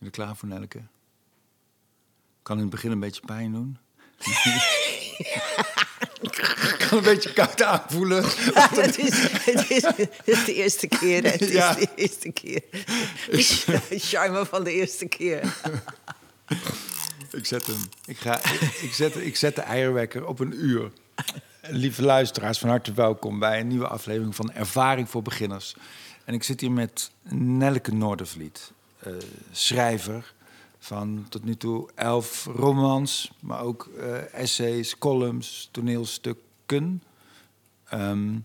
Ben je klaar voor, Nelke? Kan in het begin een beetje pijn doen. kan een beetje koud aanvoelen. het, is, het, is, het is de eerste keer. hè. Het is Ja. de eerste keer. De charme van de eerste keer. Ik zet hem. Ik, ga, ik, ik zet, ik zet de eierwekker op een uur. Lieve luisteraars, van harte welkom bij een nieuwe aflevering van Ervaring voor Beginners. En ik zit hier met Nelke Noordervliet, eh, schrijver van tot nu toe elf romans, maar ook eh, essays, columns, toneelstukken. Ehm,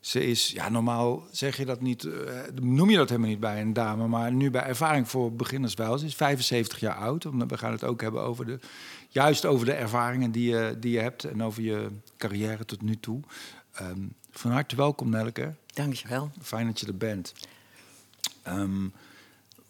ze is, ja, normaal zeg je dat niet, eh, noem je dat helemaal niet bij een dame, maar nu bij ervaring voor beginners wel. Ze is 75 jaar oud. omdat We gaan het ook hebben over de, juist over de ervaringen die je, die je hebt en over je carrière tot nu toe. Ehm, van harte welkom, Nelke. Dankjewel. Fijn dat je er bent. Ehm,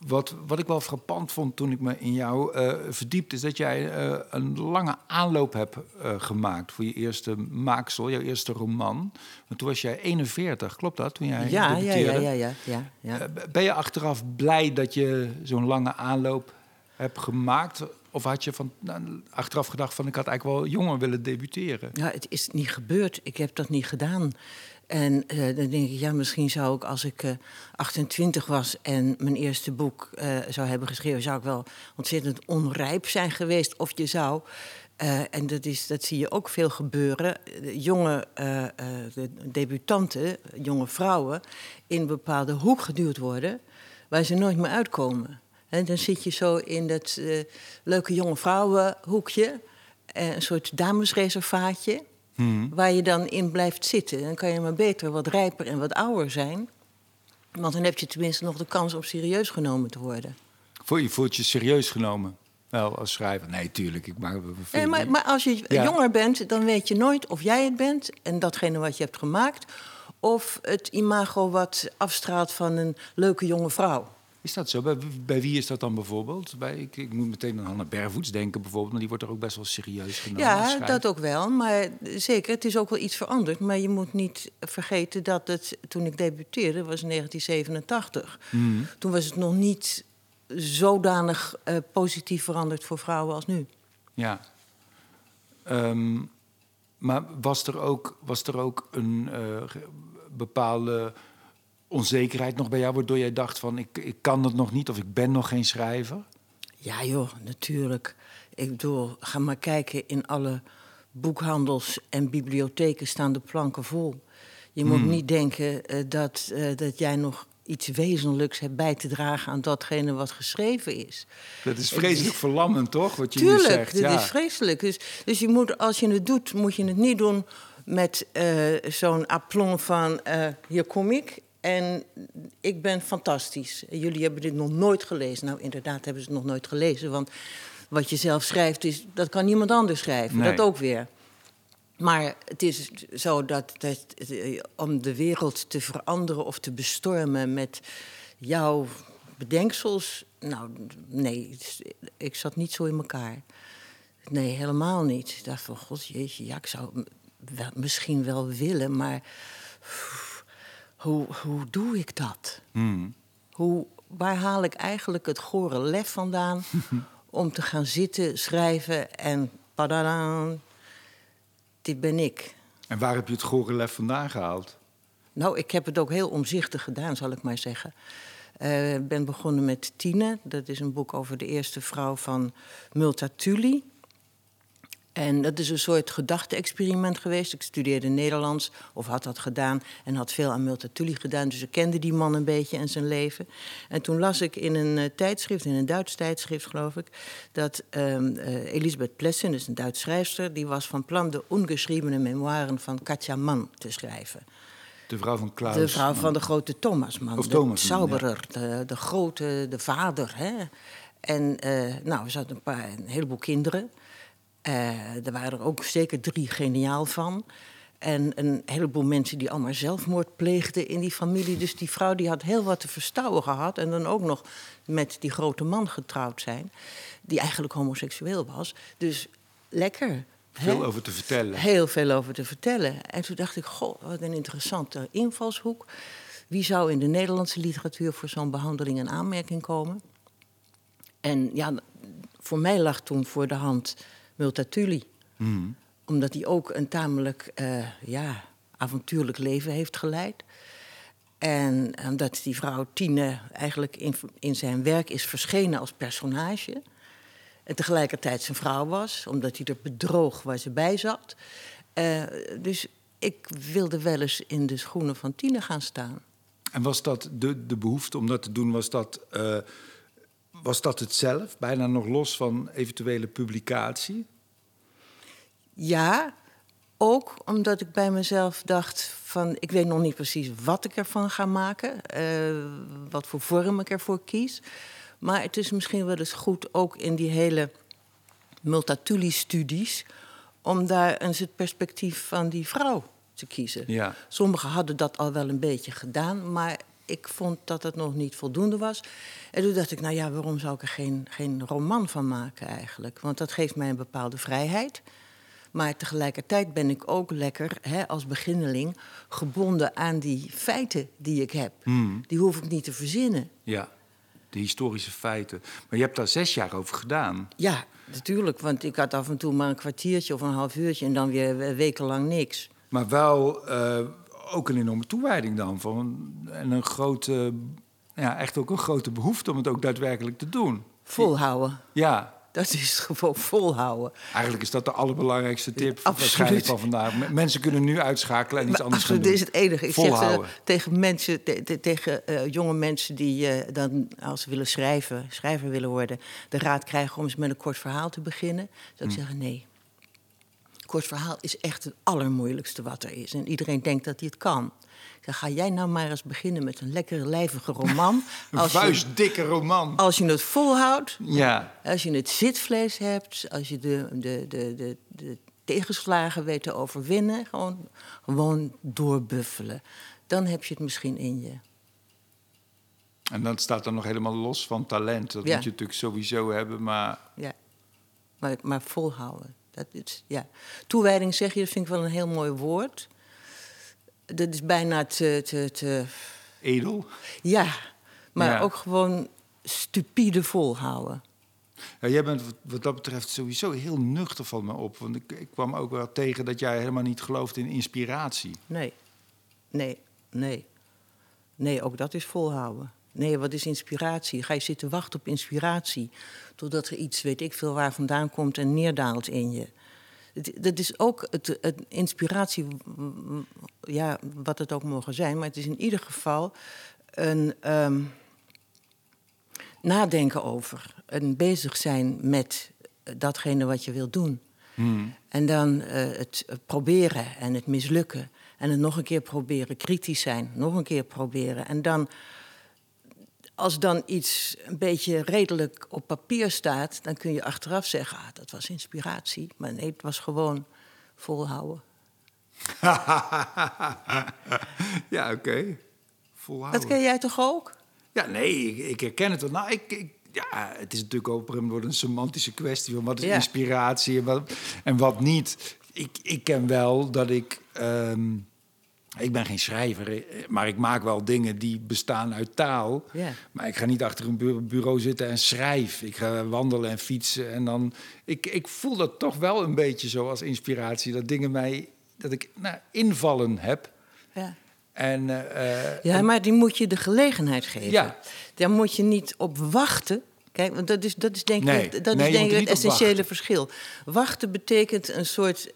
wat, wat ik wel frappant vond toen ik me in jou eh verdiepte, is dat jij eh, een lange aanloop hebt eh, gemaakt voor je eerste maaksel, jouw eerste roman. Want toen was jij 41, klopt dat? Toen jij Ja, ja, ja, debuteerde? ja, ja, ja, ja. Eh, ben je achteraf blij dat je zo'n lange aanloop hebt gemaakt? Of had je van, nou, achteraf gedacht van ik had eigenlijk wel jonger willen debuteren? Ja, het is niet gebeurd. Ik heb dat niet gedaan. En eh, dan denk ik, ja, misschien zou ik als ik eh, 28 was en mijn eerste boek eh, zou hebben geschreven, zou ik wel ontzettend onrijp zijn geweest. Of je zou. eh, en dat, is, dat zie je ook veel gebeuren. Jonge eh, eh, de debutanten, jonge vrouwen, in een bepaalde hoek geduwd worden waar ze nooit meer uitkomen. En dan zit je zo in dat eh, leuke jonge vrouwenhoekje, eh, een soort damesreservaatje, waar je dan in blijft zitten. Dan kan je maar beter wat rijper en wat ouder zijn. Want dan heb je tenminste nog de kans om serieus genomen te worden. Voel je voelt je serieus genomen? Wel, als schrijver? Nee, tuurlijk. Ik maak Nee, maar, maar als je Ja. jonger bent, dan weet je nooit of jij het bent en datgene wat je hebt gemaakt, of het imago wat afstraalt van een leuke jonge vrouw. Is dat zo? Bij, bij wie is dat dan bijvoorbeeld? Bij, ik, ik moet meteen aan Hanna Bervoets denken bijvoorbeeld, maar die wordt er ook best wel serieus genomen. Ja, dat ook wel. Maar zeker, het is ook wel iets veranderd. Maar je moet niet vergeten dat het, toen ik debuteerde, was 1987. Mhm. Toen was het nog niet zodanig eh, positief veranderd voor vrouwen als nu. Ja. Ehm, maar was er ook, was er ook een eh, bepaalde onzekerheid nog bij jou, waardoor jij dacht van ik, ik kan het nog niet of ik ben nog geen schrijver? Ja joh, natuurlijk. Ik bedoel, ga maar kijken in alle boekhandels en bibliotheken staan de planken vol. Je moet niet denken eh, dat, eh, dat jij nog iets wezenlijks hebt bij te dragen aan datgene wat geschreven is. Dat is vreselijk verlammend, toch? Wat je nu Tuurlijk, zegt. dit ja. is vreselijk. Dus, dus je moet, als je het doet, moet je het niet doen met eh, zo'n aplomb van... hier kom ik en ik ben fantastisch. Jullie hebben dit nog nooit gelezen. Nou, inderdaad hebben ze het nog nooit gelezen. Want wat je zelf schrijft, is, dat kan niemand anders schrijven. Nee. Dat ook weer. Maar het is zo dat, dat eh, om de wereld te veranderen of te bestormen met jouw bedenksels. Nou, nee, ik zat niet zo in elkaar. Nee, helemaal niet. Ik dacht van, god jeetje, ja, ik zou wel, misschien wel willen, maar pff, hoe, hoe doe ik dat? Hmm. Hoe, waar haal ik eigenlijk het gore lef vandaan om te gaan zitten, schrijven en padadaan, dit ben ik. En waar heb je het gore lef vandaan gehaald? Nou, ik heb het ook heel omzichtig gedaan, zal ik maar zeggen. Eh, Ik ben begonnen met Tine. Dat is een boek over de eerste vrouw van Multatuli. En dat is een soort gedachte-experiment geweest. Ik studeerde Nederlands, of had dat gedaan, en had veel aan Multatuli gedaan. Dus ik kende die man een beetje en zijn leven. En toen las ik in een eh, tijdschrift, in een Duits tijdschrift geloof ik... dat ehm, eh, Elisabeth Plessen, dus een Duits schrijfster... die was van plan de ongeschriebene memoiren van Katja Mann te schrijven. De vrouw van Klaus. De vrouw van de grote Thomasman. Of de Zauberer, de, de grote, de vader. Hè? En eh, nou, er zaten een, paar, een heleboel kinderen. Eh, er waren er ook zeker drie geniaal van. En een heleboel mensen die allemaal zelfmoord pleegden in die familie. Dus die vrouw die had heel wat te verstouwen gehad. En dan ook nog met die grote man getrouwd zijn. Die eigenlijk homoseksueel was. Dus lekker. Veel hè? over te vertellen. Heel veel over te vertellen. En toen dacht ik, goh, wat een interessante invalshoek. Wie zou in de Nederlandse literatuur voor zo'n behandeling in aanmerking komen? En ja, voor mij lag toen voor de hand Multatuli. Hmm. Omdat hij ook een tamelijk eh, ja, avontuurlijk leven heeft geleid. En omdat die vrouw Tine eigenlijk in, in zijn werk is verschenen als personage. En tegelijkertijd zijn vrouw was, omdat hij er bedroog waar ze bij zat. Eh, dus ik wilde wel eens in de schoenen van Tine gaan staan. En was dat de, de behoefte om dat te doen, was dat, eh, was dat het zelf? Bijna nog los van eventuele publicatie? Ja, ook omdat ik bij mezelf dacht van... ik weet nog niet precies wat ik ervan ga maken. eh, wat voor vorm ik ervoor kies. Maar het is misschien wel eens goed ook in die hele Multatuli-studies... om daar eens het perspectief van die vrouw te kiezen. Ja. Sommigen hadden dat al wel een beetje gedaan, maar ik vond dat het nog niet voldoende was. En toen dacht ik, nou ja, waarom zou ik er geen, geen roman van maken eigenlijk? Want dat geeft mij een bepaalde vrijheid. Maar tegelijkertijd ben ik ook lekker hè, als beginneling gebonden aan die feiten die ik heb. Die hoef ik niet te verzinnen. Ja, de historische feiten. Maar je hebt daar zes jaar over gedaan. Ja, natuurlijk, want ik had af en toe maar een kwartiertje of een half uurtje en dan weer wekenlang niks. Maar wel eh, ook een enorme toewijding dan. Van, en een grote, ja, echt ook een grote behoefte om het ook daadwerkelijk te doen. Volhouden. Ja, Dat is gewoon volhouden. eigenlijk is dat de allerbelangrijkste tip Absoluut. waarschijnlijk van vandaag. Mensen kunnen nu uitschakelen en iets Maar anders absoluut, doen. dit is het enige. Ik zeg Volhouden. tegen mensen, te- te- tegen eh, jonge mensen die eh, dan als ze willen schrijven, schrijver willen worden, de raad krijgen om eens met een kort verhaal te beginnen, zou ik Hm. zeggen nee. Kort verhaal is echt het allermoeilijkste wat er is. En iedereen denkt dat hij het kan. Ik zeg, ga jij nou maar eens beginnen met een lekkere, lijvige roman. Een vuistdikke roman. als je het volhoudt, Ja, als je het zitvlees hebt, als je de, de, de, de, de tegenslagen weet te overwinnen, gewoon, gewoon doorbuffelen. Dan heb je het misschien in je. en dan staat er nog helemaal los van talent. Dat Ja. moet je natuurlijk sowieso hebben, maar Ja. Maar, maar volhouden. Dat is, ja. Toewijding zeg je, dat vind ik wel een heel mooi woord. Dat is bijna te. te, te edel. ja, maar Ja. ook gewoon stupide volhouden. Ja, jij bent wat- wat dat betreft sowieso heel nuchter van me op. Want ik, ik kwam ook wel tegen dat jij helemaal niet gelooft in inspiratie. Nee, nee, nee. Nee, ook dat is volhouden. Nee, wat is inspiratie? Ga je zitten wachten op inspiratie... totdat er iets, weet ik veel, waar vandaan komt en neerdaalt in je. Het- Dat is ook het, het inspiratie, ja, wat het ook mogen zijn... maar het is in ieder geval een ehm, nadenken over... en bezig zijn met datgene wat je wilt doen. En dan eh, het eh, proberen en het mislukken. En het nog een keer proberen, kritisch zijn, nog een keer proberen. En dan, als dan iets een beetje redelijk op papier staat, dan kun je achteraf zeggen: ah, dat was inspiratie. Maar nee, het was gewoon volhouden. ja, oké. Volhouden. Dat ken jij toch ook? Ja, nee, ik, ik herken het wel. Nou, ik, ik- ja, het is natuurlijk ook op een een semantische kwestie van wat is Ja. inspiratie en wat, en wat niet. Ik, ik ken wel dat ik. ehm, ik ben geen schrijver, eh, maar ik maak wel dingen die bestaan uit taal. Ja. Maar ik ga niet achter een bu- bureau zitten en schrijf. Ik ga wandelen en fietsen. En dan. Ik, ik voel dat toch wel een beetje zo als inspiratie. Dat dingen mij. dat ik nou, invallen heb. Ja. En. eh, eh, Ja, maar die moet je de gelegenheid geven. Ja. Daar moet je niet op wachten. Kijk, want dat is, dat is denk Nee, ik, dat nee, is denk ik het essentiële wachten. verschil. Wachten betekent een soort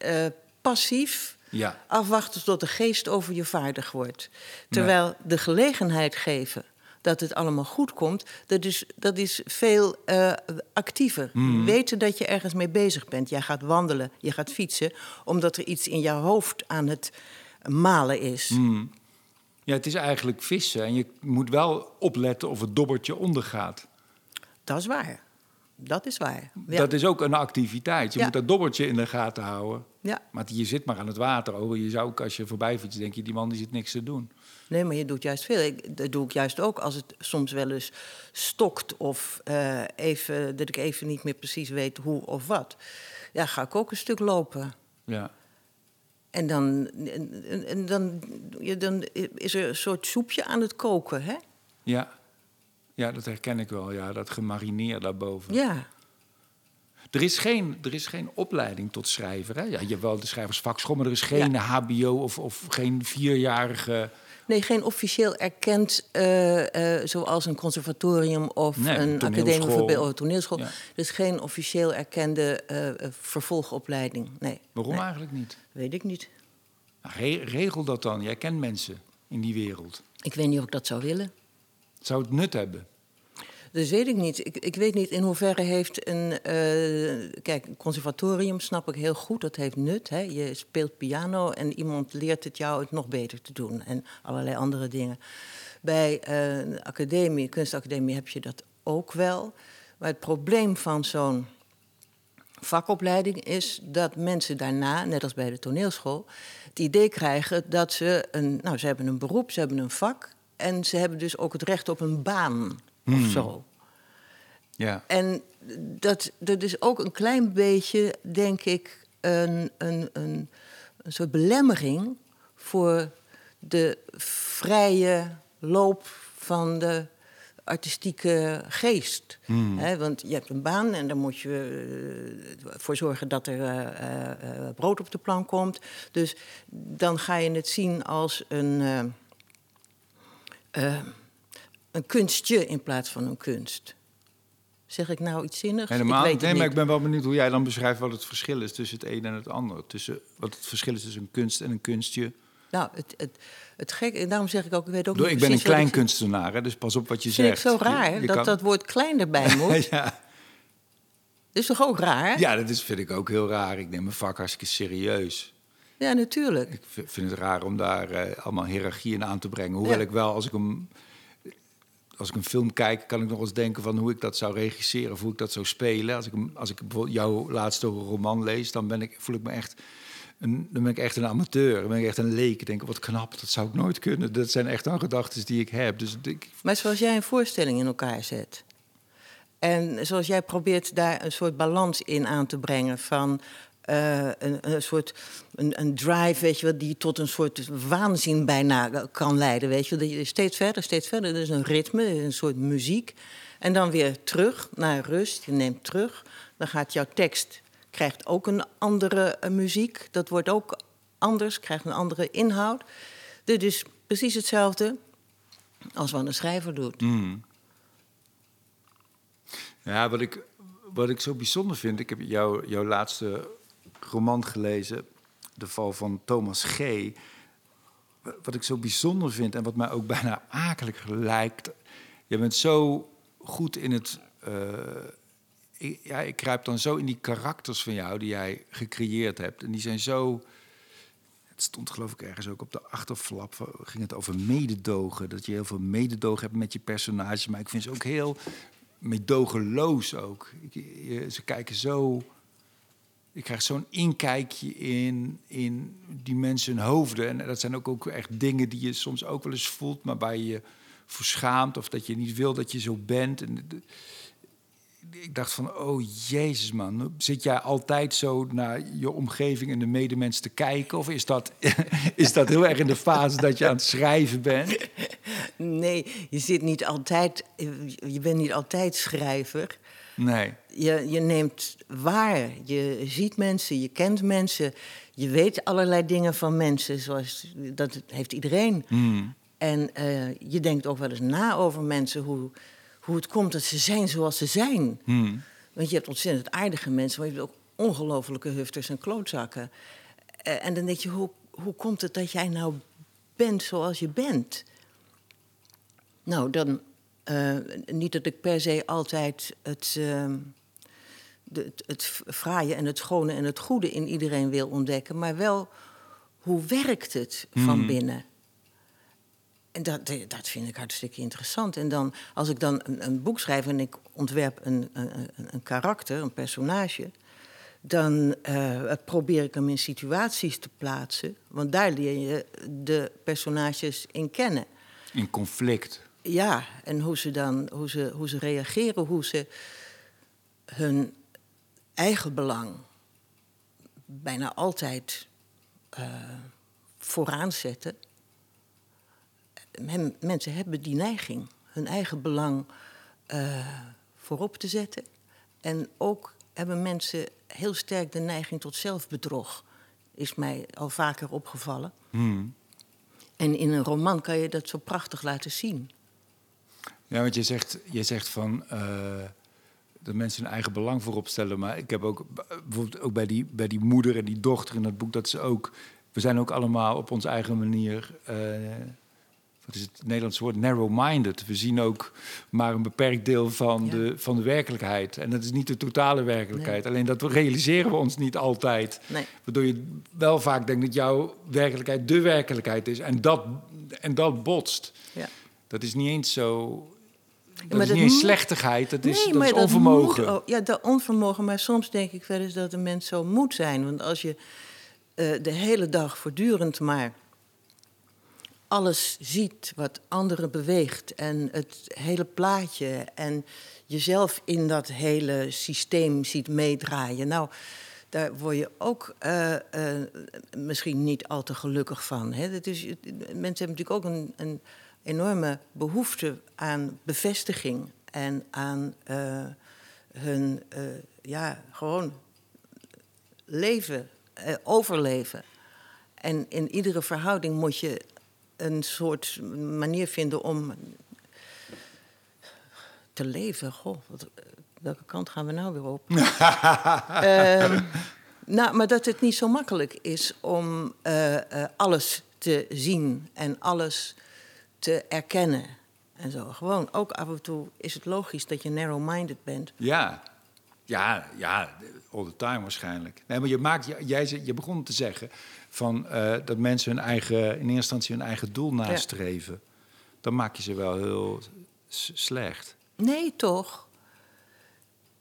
passief Ja. afwachten tot de geest over je vaardig wordt. Terwijl de gelegenheid geven dat het allemaal goed komt, dat is, dat is veel eh, actiever. Mhm. Weten dat je ergens mee bezig bent. Jij gaat wandelen, je gaat fietsen, omdat er iets in jouw hoofd aan het malen is. Mhm. Ja, het is eigenlijk vissen. En je moet wel opletten of het dobbertje ondergaat. Dat is waar. Dat is waar. Ja. Dat is ook een activiteit. Je Ja. moet dat dobbertje in de gaten houden. Ja. Maar je zit maar aan het water. Oh, je zou ook als je voorbij fietst, denk je, die man die zit niks te doen. Nee, maar je doet juist veel. Ik, dat doe ik juist ook als het soms wel eens stokt of eh, even, dat ik even niet meer precies weet hoe of wat. Ja, ga ik ook een stuk lopen. Ja. En dan, en, en- en dan, ja, dan is er een soort soepje aan het koken, hè? Ja. Ja, dat herken ik wel. Ja, dat gemarineerd daarboven. Ja. Er is geen, er is geen opleiding tot schrijver. Hè? Ja, je hebt wel de schrijversvakschool, maar er is geen HBO of, of geen vierjarige. Nee, geen officieel erkend, eh, eh, zoals een conservatorium of Nee, een academie voor oh, toneelschool. Ja. Is geen officieel erkende eh, vervolgopleiding. Nee, Waarom Nee, eigenlijk niet? weet ik niet. Nou, re- regel dat dan. Jij kent mensen in die wereld. Ik weet niet of ik dat zou willen. Zou het nut hebben? Dus weet ik niet. Ik, ik weet niet in hoeverre heeft een. eh, kijk, een conservatorium snap ik heel goed. Dat heeft nut. Hè. Je speelt piano en iemand leert het jou het nog beter te doen. En allerlei andere dingen. Bij eh, een academie, kunstacademie, heb je dat ook wel. Maar het probleem van zo'n vakopleiding is dat mensen daarna, net als bij de toneelschool, het idee krijgen dat ze een. Nou, ze hebben een beroep, ze hebben een vak. En ze hebben dus ook het recht op een baan of zo. Ja. En dat, dat is ook een klein beetje, denk ik, een, een, een, een soort belemmering voor de vrije loop van de artistieke geest. Hè, want je hebt een baan en daar moet je voor zorgen dat er eh, eh, brood op de plank komt. Dus dan ga je het zien als een, een kunstje in plaats van een kunst. Zeg ik nou iets zinnigs? Helemaal. Ik weet het nee, maar ik ben wel benieuwd hoe jij dan beschrijft wat het verschil is tussen het een en het ander. Tussen, wat het verschil is tussen een kunst en een kunstje. Nou, het, het, het gek, en daarom zeg ik ook, ik weet ook niet ik ben een klein ik- kunstenaar, hè, dus pas op wat je Vind ik zegt. zo raar Je- je dat kan- dat woord klein erbij moet. ja. Dat is toch ook raar? ja, dat is, vind ik ook heel raar. Ik neem mijn vak hartstikke serieus. Ja, natuurlijk. Ik vind het raar om daar eh, allemaal hiërarchie in aan te brengen. Hoewel Ja. ik wel, als ik, hem, als ik een film kijk, kan ik nog eens denken van hoe ik dat zou regisseren of hoe ik dat zou spelen. Als ik, als ik bijvoorbeeld jouw laatste roman lees, dan ben ik, voel ik me echt een, dan ben ik echt een amateur. Dan ben ik echt een leek. Ik denk, wat knap, dat zou ik nooit kunnen. Dat zijn echt dan gedachten die ik heb. Dus ik, Maar zoals jij een voorstelling in elkaar zet. En zoals jij probeert daar een soort balans in aan te brengen van eh, een, een soort een, een drive, weet je wel, die tot een soort waanzin bijna kan leiden, weet je. Dat je steeds verder, steeds verder. Er is een ritme, een soort muziek. En dan weer terug naar rust. Je neemt terug. Dan gaat jouw tekst krijgt ook een andere eh, muziek. Dat wordt ook anders, krijgt een andere inhoud. Dit is precies hetzelfde als wat een schrijver doet. Mm. Ja, wat ik, wat ik zo bijzonder vind, ik heb jou, jouw laatste roman gelezen, De Val van Thomas G. Wat ik zo bijzonder vind en wat mij ook bijna akelig lijkt. Je bent zo goed in het. eh, ik, ja, ik kruip dan zo in die karakters van jou die jij gecreëerd hebt. En die zijn zo. Het stond geloof ik ergens ook op de achterflap. Ging het over mededogen. Dat je heel veel mededogen hebt met je personages. Maar ik vind ze ook heel medogeloos ook. Ze kijken zo... Je krijgt zo'n inkijkje in, in die mensen hun hoofden. En dat zijn ook, ook echt dingen die je soms ook wel eens voelt... maar waar je je voor schaamt of dat je niet wil dat je zo bent. En ik dacht van, oh jezus man, zit jij altijd zo naar je omgeving en de medemens te kijken? Of is dat, is dat heel erg in de fase dat je aan het schrijven bent? Nee, je zit niet altijd, je bent niet altijd schrijver. Nee. Je, je neemt waar, je ziet mensen, je kent mensen, je weet allerlei dingen van mensen, zoals dat heeft iedereen. Hmm. En eh, je denkt ook wel eens na over mensen, hoe, hoe het komt dat ze zijn zoals ze zijn. Hmm. Want je hebt ontzettend aardige mensen, maar je hebt ook ongelofelijke hufters en klootzakken. Eh, en dan denk je, hoe, hoe komt het dat jij nou bent zoals je bent? Nou, dan eh, niet dat ik per se altijd het, ehm, de, het, het fraaie en het schone en het goede in iedereen wil ontdekken, maar wel hoe werkt het van Hmm. binnen? En dat, dat vind ik hartstikke interessant. En dan, als ik dan een, een boek schrijf en ik ontwerp een, een, een- een karakter, een personage, dan eh, probeer ik hem in situaties te plaatsen. Want daar leer je de personages in kennen. In conflict. Ja, en hoe ze dan hoe ze, hoe ze reageren, hoe ze hun eigen belang bijna altijd eh, vooraan zetten. Men- mensen hebben die neiging. hun eigen belang eh, voorop te zetten. En ook hebben mensen heel sterk de neiging tot zelfbedrog. Is mij al vaker opgevallen. Hmm. En in een roman kan je dat zo prachtig laten zien. Ja, want je zegt, je zegt van eh, dat mensen hun eigen belang voorop stellen. Maar ik heb ook bijvoorbeeld ook bij die, bij die moeder en die dochter in dat boek dat ze ook. We zijn ook allemaal op onze eigen manier. eh, wat is het Nederlandse woord? Narrow-minded. We zien ook maar een beperkt deel van, Ja. de, van de werkelijkheid. En dat is niet de totale werkelijkheid. Alleen dat realiseren we ons niet altijd. Nee. Waardoor je wel vaak denkt dat jouw werkelijkheid de werkelijkheid is. En dat, en dat botst. Ja. Dat is niet eens zo. Dat maar is niet slechtigheid, dat is, Nee, dat is dat onvermogen. moet ook- ja, dat onvermogen. Maar soms denk ik wel eens dat een mens zo moet zijn. Want als je eh, de hele dag voortdurend maar alles ziet wat anderen beweegt en het hele plaatje en jezelf in dat hele systeem ziet meedraaien. Nou, daar word je ook eh, eh, misschien niet al te gelukkig van. Hè? Dat is, mensen hebben natuurlijk ook een, een enorme behoefte aan bevestiging en aan eh, hun, eh, ja, gewoon leven, eh, overleven. En in iedere verhouding moet je een soort manier vinden om te leven. Goh, wat, welke kant gaan we nou weer op? Ehm, nou, maar dat het niet zo makkelijk is om alles te zien en alles te erkennen. En zo. Gewoon, ook af en toe is het logisch dat je narrow-minded bent. Ja. Ja, ja, all the time waarschijnlijk. Nee, maar je, maakt, jij, je begon te zeggen van, eh, dat mensen hun eigen, in eerste instantie hun eigen doel nastreven. Dan maak je ze wel heel slecht. Nee, toch?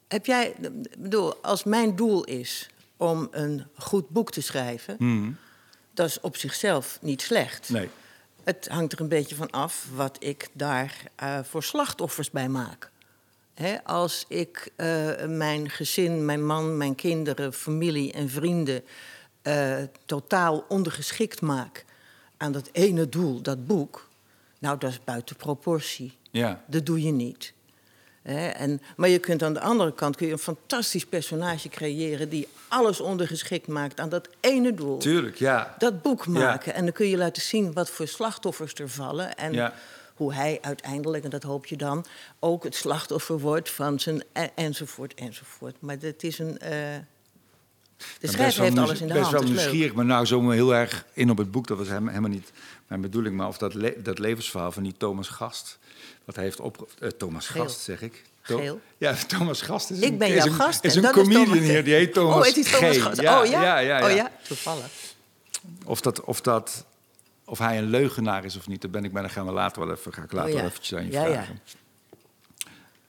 Heb jij, bedoel, als mijn doel is om een goed boek te schrijven, Hmm. dat is op zichzelf niet slecht. Nee. Het hangt er een beetje van af wat ik daar eh, voor slachtoffers bij maak. Hè, als ik eh, mijn gezin, mijn man, mijn kinderen, familie en vrienden eh, totaal ondergeschikt maak aan dat ene doel, dat boek, nou, dat is buiten proportie. Ja. Dat doe je niet. En, maar je kunt aan de andere kant kun je een fantastisch personage creëren die alles ondergeschikt maakt aan dat ene doel Tuurlijk, ja. dat boek maken. En dan kun je laten zien wat voor slachtoffers er vallen. En Ja. hoe hij uiteindelijk, en dat hoop je dan, ook het slachtoffer wordt van zijn enzovoort enzovoort. Maar dat is een. eh, de ben schrijver best wel heeft alles in de best hand. wel is leuk. nieuwsgierig, maar nou zo heel erg in op het boek. Dat was helemaal niet mijn bedoeling. Maar of dat, le- dat levensverhaal van die Thomas Gast. Wat hij heeft op... eh, Thomas Geel. Gast, zeg ik. To- Geel. Ja, Thomas Gast is Ik een, ben is jouw een, gast. is en een dat is comedian hier, die heet Thomas Oh, het is Thomas G. Gast. Ja, oh, ja? ja, ja, Oh ja. toevallig. Of, dat, of, dat, of hij een leugenaar is of niet, dat ben ik bij. Dan gaan we later wel even, ga ik later Oh, ja. wel eventjes aan je vragen.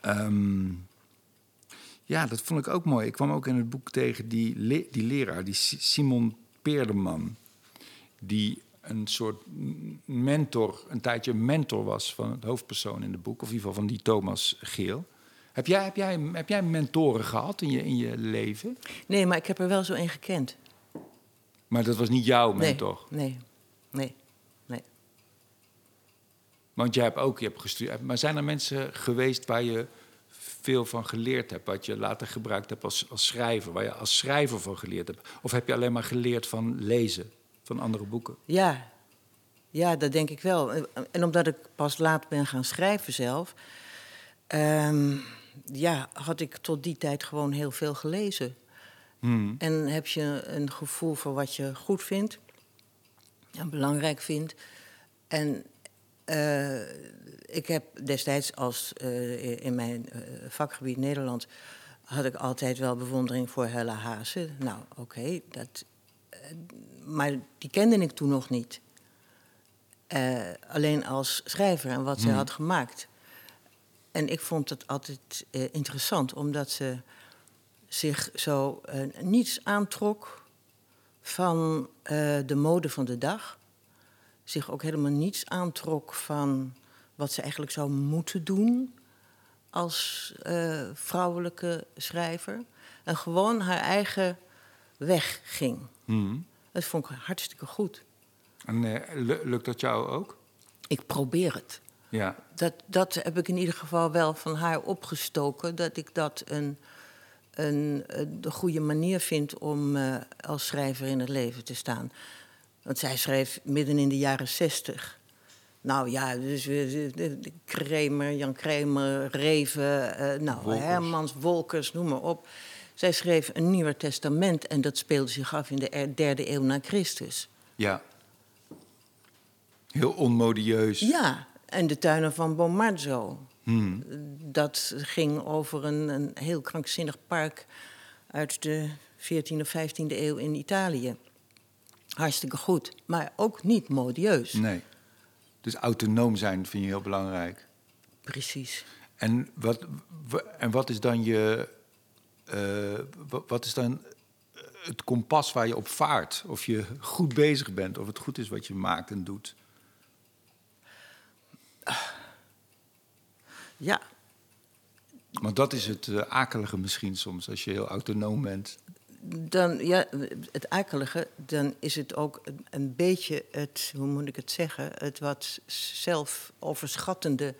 Ehm, ja, dat vond ik ook mooi. Ik kwam ook in het boek tegen die, le- die leraar, die Si- Simon Peerdeman. Die een soort mentor, een tijdje mentor was van het hoofdpersoon in het boek. Of in ieder geval van die Thomas Geel. Heb jij, heb jij, heb jij mentoren gehad in je, in je leven? Nee, maar ik heb er wel zo een gekend. Maar dat was niet jouw mentor. nee, nee, nee. Want jij hebt ook je hebt gestudeerd. Maar zijn er mensen geweest waar je veel van geleerd hebt? Wat je later gebruikt hebt als, als schrijver? Waar je als schrijver van geleerd hebt? Of heb je alleen maar geleerd van lezen? Van andere boeken? Ja, ja, dat denk ik wel. En omdat ik pas laat ben gaan schrijven zelf, ehm, ja, had ik tot die tijd gewoon heel veel gelezen. Hmm. En heb je een gevoel voor wat je goed vindt en belangrijk vindt. En eh, ik heb destijds als eh, in mijn eh, vakgebied Nederland had ik altijd wel bewondering voor Hella Haase. Nou, oké, dat. maar die kende ik toen nog niet. Alleen als schrijver en wat ze Hmm. had gemaakt. En ik vond het altijd interessant, omdat ze zich zo niets aantrok van de mode van de dag. Zich ook helemaal niets aantrok van wat ze eigenlijk zou moeten doen als eh, vrouwelijke schrijver. En gewoon haar eigen weg ging. Hmm. Dat vond ik hartstikke goed. En eh, lu- lukt dat jou ook? Ik probeer het. Ja. Dat, dat heb ik in ieder geval wel van haar opgestoken. Dat ik dat een, een, een goede manier vind om uh, als schrijver in het leven te staan. Want zij schreef midden in de jaren zestig. Nou ja, dus Kremer, Jan Kremer, Reven, uh, nou, Wolkers. Hermans, Wolkers, noem maar op. Zij schreef een Nieuwe Testament en dat speelde zich af in de derde eeuw na Christus. Ja. Heel onmodieus. Ja, en de tuinen van Bomarzo. Hmm. Dat ging over een, een heel krankzinnig park uit de 14e of 15e eeuw in Italië. Hartstikke goed, maar ook niet modieus. Nee. Dus autonoom zijn vind je heel belangrijk. Precies. En wat, en wat is dan je. Uh, wat is dan het kompas waar je op vaart? Of je goed bezig bent, of het goed is wat je maakt en doet? Ja. Maar dat is het uh, akelige misschien soms, als je heel autonoom bent. Dan, ja, het akelige, dan is het ook een, beetje het, hoe moet ik het zeggen, het wat zelfoverschattende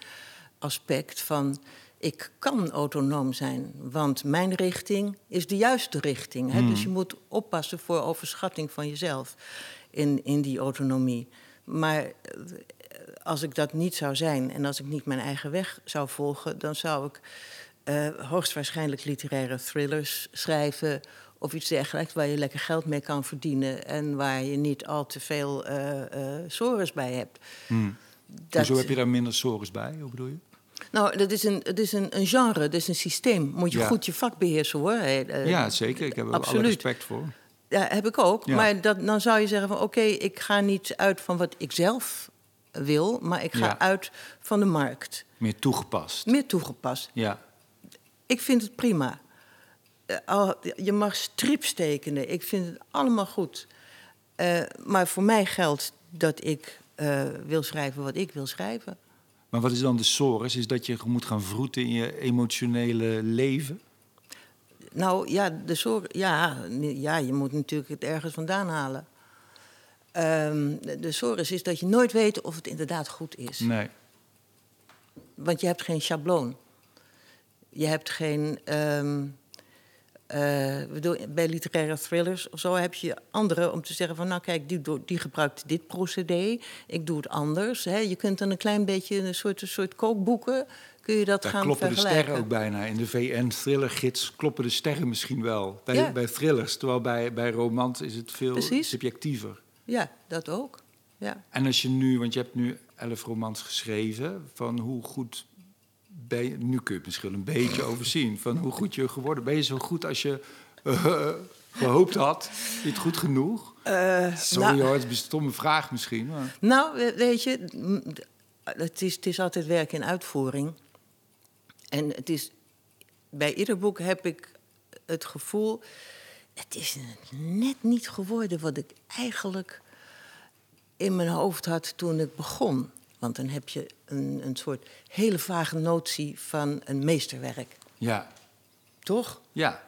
aspect van ik kan autonoom zijn, want mijn richting is de juiste richting. Hè? Dus je hmm. moet oppassen voor overschatting van jezelf in, in die autonomie. Maar eh, als ik dat niet zou zijn en als ik niet mijn eigen weg zou volgen, dan zou ik uh, hoogstwaarschijnlijk literaire thrillers schrijven of iets dergelijks waar je lekker geld mee kan verdienen en waar je niet al te veel uh, uh, sores bij hebt. Hmm. Dat... Hoezo heb je daar minder sores bij? Hoe bedoel je? Nou, dat is een, dat is een, een genre, dat is een systeem. Moet je goed je vak beheersen hoor. ja, zeker. Ik heb er alle respect voor. Ja, heb ik ook. Maar dat, dan zou je zeggen van oké, ik ga niet uit van wat ik zelf wil, maar ik ga uit van de markt. Meer toegepast. Meer toegepast. Ja. Ik vind het prima. Uh, je mag strips tekenen. Ik vind het allemaal goed. Uh, maar voor mij geldt dat ik uh, wil schrijven wat ik wil schrijven. Maar wat is dan de sores? Is dat je moet gaan vroeten in je emotionele leven? Nou ja, de sores, ja, ja, je moet natuurlijk het ergens vandaan halen. Um, de sores is dat je nooit weet of het inderdaad goed is. Nee. Want je hebt geen schabloon. Je hebt geen. Um, uh, bij literaire thrillers of zo heb je andere om te zeggen van nou kijk, die, die gebruikt dit procedé, ik doe het anders. Hè. Je kunt dan een klein beetje een soort, een soort kookboeken, kun je dat Daar gaan kloppen de sterren ook bijna. In de VN-thrillergids kloppen de sterren misschien wel bij, bij thrillers. Terwijl bij, bij romans is het veel Precies. subjectiever. Ja, dat ook. Ja. En als je nu, want je hebt nu elf romans geschreven, van hoe goed ben nu kun je het misschien een beetje overzien, van hoe goed je geworden ben je zo goed als je uh, gehoopt had? Is het goed genoeg? Uh, Sorry nou, hoor, het is een stomme vraag misschien. Maar. Nou, weet je, het is, het is altijd werk in uitvoering. En het is, bij ieder boek heb ik het gevoel het is net niet geworden wat ik eigenlijk in mijn hoofd had toen ik begon. Want dan heb je een, een soort hele vage notie van een meesterwerk. Ja. Toch? Ja.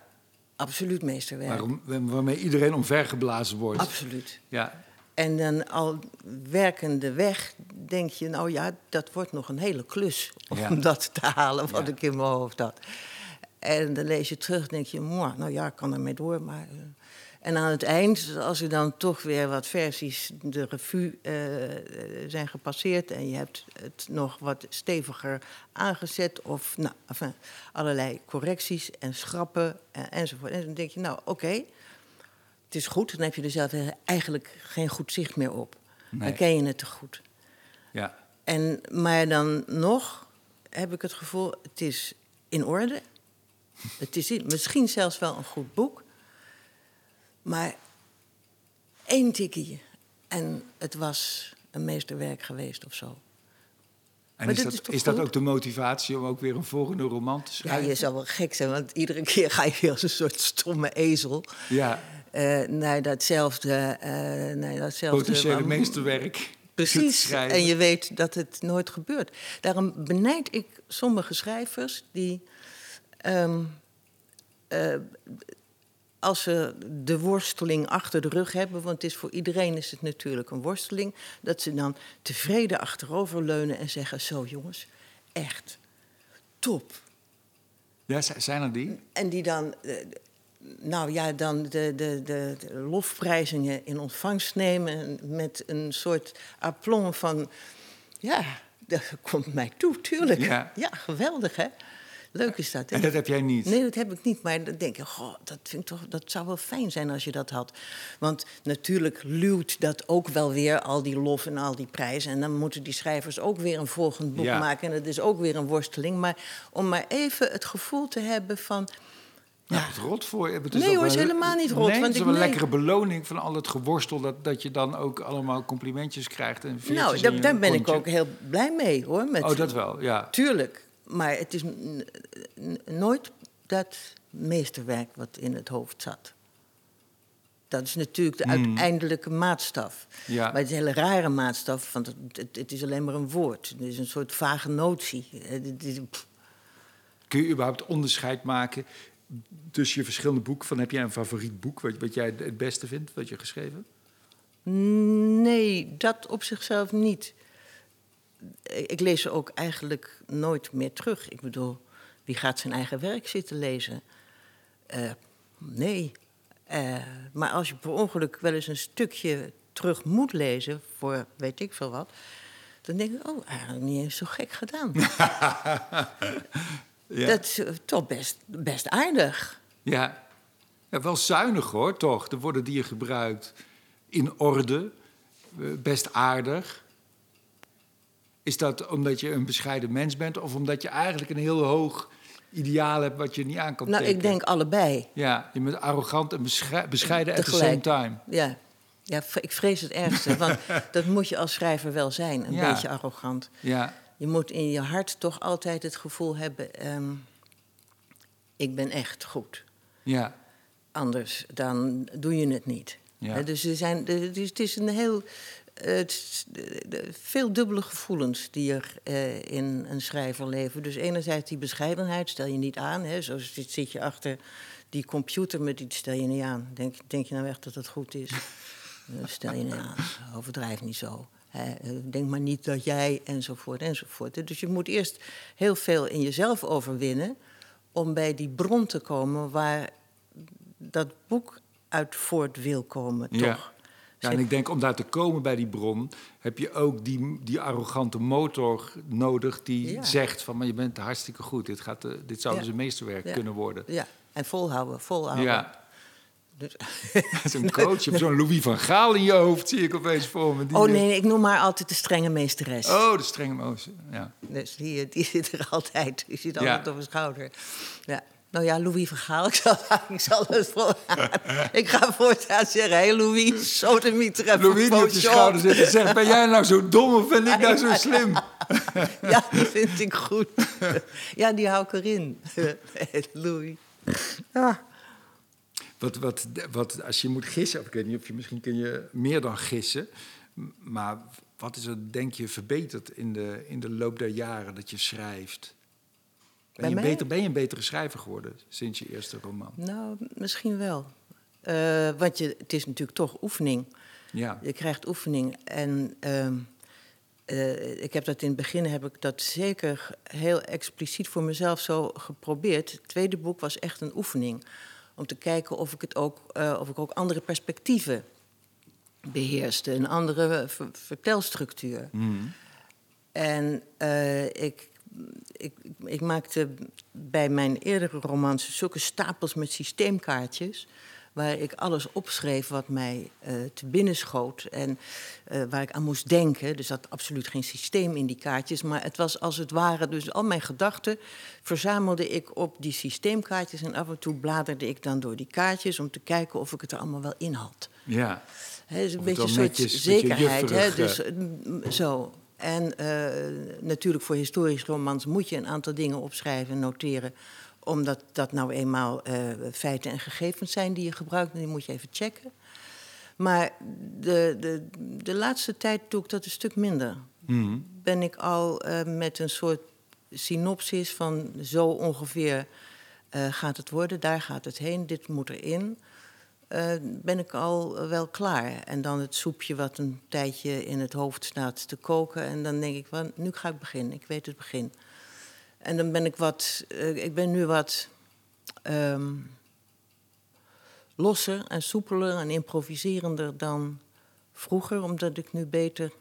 Absoluut meesterwerk. Waarom, waarmee iedereen omvergeblazen wordt. Absoluut. Ja. En dan al werkende weg denk je, nou ja, dat wordt nog een hele klus om dat te halen wat ik in mijn hoofd had. En dan lees je terug denk je, nou ja, ik kan ermee door. Maar, uh. En aan het eind, als er dan toch weer wat versies de revue uh, zijn gepasseerd... en je hebt het nog wat steviger aangezet... of nou, enfin, allerlei correcties en schrappen en, enzovoort. En dan denk je, nou oké, okay, het is goed. Dan heb je er zelf eigenlijk geen goed zicht meer op. Nee. Dan ken je het te goed. Ja. En, maar dan nog heb ik het gevoel, het is in orde... Het is misschien zelfs wel een goed boek. Maar één tikkie en het was een meesterwerk geweest of zo. En is, dat, is, is dat ook de motivatie om ook weer een volgende roman te schrijven? Ja, je zou wel gek zijn, want iedere keer ga je weer als een soort stomme ezel... Ja. Uh, naar datzelfde... Uh, naar datzelfde Potentiële meesterwerk. Precies, en je weet dat het nooit gebeurt. Daarom benijd ik sommige schrijvers die... Um, uh, als ze de worsteling achter de rug hebben, want het is voor iedereen is het natuurlijk een worsteling, dat ze dan tevreden achteroverleunen en zeggen: Zo jongens, echt top. Ja, zijn er die? En die dan, eh, nou ja, dan de, de, de, de lofprijzingen in ontvangst nemen met een soort aplomb van, ja, dat komt mij toe, tuurlijk. Ja. Ja, geweldig hè. Leuk is dat. Hè? En dat heb jij niet? Nee, dat heb ik niet. Maar dan denk ik, goh, dat, vind ik toch, dat zou wel fijn zijn als je dat had. Want natuurlijk luwt dat ook wel weer, al die lof en al die prijzen. En dan moeten die schrijvers ook weer een volgend boek Ja. maken. En dat is ook weer een worsteling. Maar om maar even het gevoel te hebben van... Ja, het rot voor je. Het is Nee, hoor, is helemaal niet rot, Nee, want het is wel een nee. lekkere beloning van al het geworstel... dat, dat je dan ook allemaal complimentjes krijgt. En Nou, daar, ben ik ook heel blij mee, hoor. Met, Oh, dat wel, ja. Tuurlijk. Maar het is nooit dat meesterwerk wat in het hoofd zat. Dat is natuurlijk de uiteindelijke maatstaf. Hmm. Ja. Maar het is een hele rare maatstaf, want het, het, het is alleen maar een woord. Het is een soort vage notie. Eh, Het is-. Kun je überhaupt onderscheid maken tussen je verschillende boeken? Van, heb jij een favoriet boek wat, wat jij het beste vindt, wat je geschreven hebt? Nee, dat op zichzelf niet. Ik lees ze ook eigenlijk nooit meer terug. Ik bedoel, wie gaat zijn eigen werk zitten lezen? Eh, nee. Eh, maar als je per ongeluk wel eens een stukje terug moet lezen, voor weet ik veel wat, dan denk ik, oh, eigenlijk niet eens zo gek gedaan. Ja. Dat is eh, toch best, best aardig. Ja. ja, wel zuinig hoor, toch? De woorden die je gebruikt in orde, best aardig. Is dat omdat je een bescheiden mens bent of omdat je eigenlijk een heel hoog ideaal hebt wat je niet aan kan Nou, ik tekenen? denk allebei. Ja, je bent arrogant en beschei- bescheiden at the same time. Ja, ja ik vrees het ergste. Want dat moet je als schrijver wel zijn, een Ja. beetje arrogant. Ja, Je moet in je hart toch altijd het gevoel hebben... ehm, ik ben echt goed. ja, Anders dan doe je het niet. Ja. Dus er zijn, is, het is een heel... het de- veel dubbele gevoelens die er eh, in een schrijver leven. Dus enerzijds die bescheidenheid stel je niet aan. Hè, zo zit, zit je achter die computer met iets stel je niet aan. Denk, denk je nou echt dat het goed is? Eh, stel je niet aan. Overdrijf niet zo. Hè, eh, denk maar niet dat jij, enzovoort, enzovoort. Dus je moet eerst heel veel in jezelf overwinnen... om bij die bron te komen waar dat boek uit voort wil komen, toch? Ja, en ik denk om daar te komen bij die bron, heb je ook die, die arrogante motor nodig die Ja. zegt van, maar je bent hartstikke goed. Dit, gaat, eh, dit zou dus een meesterwerk kunnen worden. Ja, en volhouden, volhouden. Ja, Dus- zo'n coach. Je hebt zo'n Louis van Gaal in je hoofd, zie ik opeens voor me. Die, oh eh, nee, ik noem haar altijd de strenge meesteres. Oh, de strenge moos. Ja. Dus die, eh, die zit er altijd. Die zit Ja. altijd op mijn schouder. Ja. Nou ja, Louis Vergaal, ik zal, ik zal het voor... ik ga voortaan zeggen, hé Louis, sodemieter even Louis die op je Photoshop. schouder zit en zegt, ben jij nou zo dom of ben ik nou zo slim? Ja, dat vind ik goed. ja, die hou ik erin. Louis. Ja. Wat, wat, wat, als je moet gissen, of ik weet niet of je misschien kun je meer dan gissen, maar wat is er denk je verbeterd in de, in de loop der jaren dat je schrijft? Ben je, beter, ben je een betere schrijver geworden sinds je eerste roman? Nou, misschien wel. Eh, want je, het is natuurlijk toch oefening. Ja, Je krijgt oefening. En ehm, eh, ik heb dat in het begin heb ik dat zeker heel expliciet voor mezelf zo geprobeerd. Het tweede boek was echt een oefening. Om te kijken of ik, het ook, eh, of ik ook andere perspectieven beheerste. Een andere ver- vertelstructuur. En eh, ik, ik, ik maakte bij mijn eerdere romans zulke stapels met systeemkaartjes. Waar ik alles opschreef wat mij eh, te binnen schoot. En eh, waar ik aan moest denken. Er zat absoluut geen systeem in die kaartjes. Maar het was als het ware. Dus al mijn gedachten verzamelde ik op die systeemkaartjes. En af en toe bladerde ik dan door die kaartjes. om te kijken of ik het er allemaal wel in had. ja. Dus een beetje een soort netjes, beetje zekerheid. Hè? Dus, eh, m- zo. En eh, natuurlijk voor historisch romans moet je een aantal dingen opschrijven en noteren. Omdat dat nou eenmaal eh, feiten en gegevens zijn die je gebruikt. En die moet je even checken. Maar de, de, de laatste tijd doe ik dat een stuk minder. Mhm. Ben ik al eh, met een soort synopsis van zo ongeveer gaat het worden, daar gaat het heen, dit moet erin. Uh, ben ik al wel klaar. En dan het soepje wat een tijdje in het hoofd staat te koken. En dan denk ik, van, nu ga ik beginnen. Ik weet het begin. En dan ben ik wat, uh, ik ben nu wat um, losser en soepeler en improviserender dan vroeger, omdat ik nu beter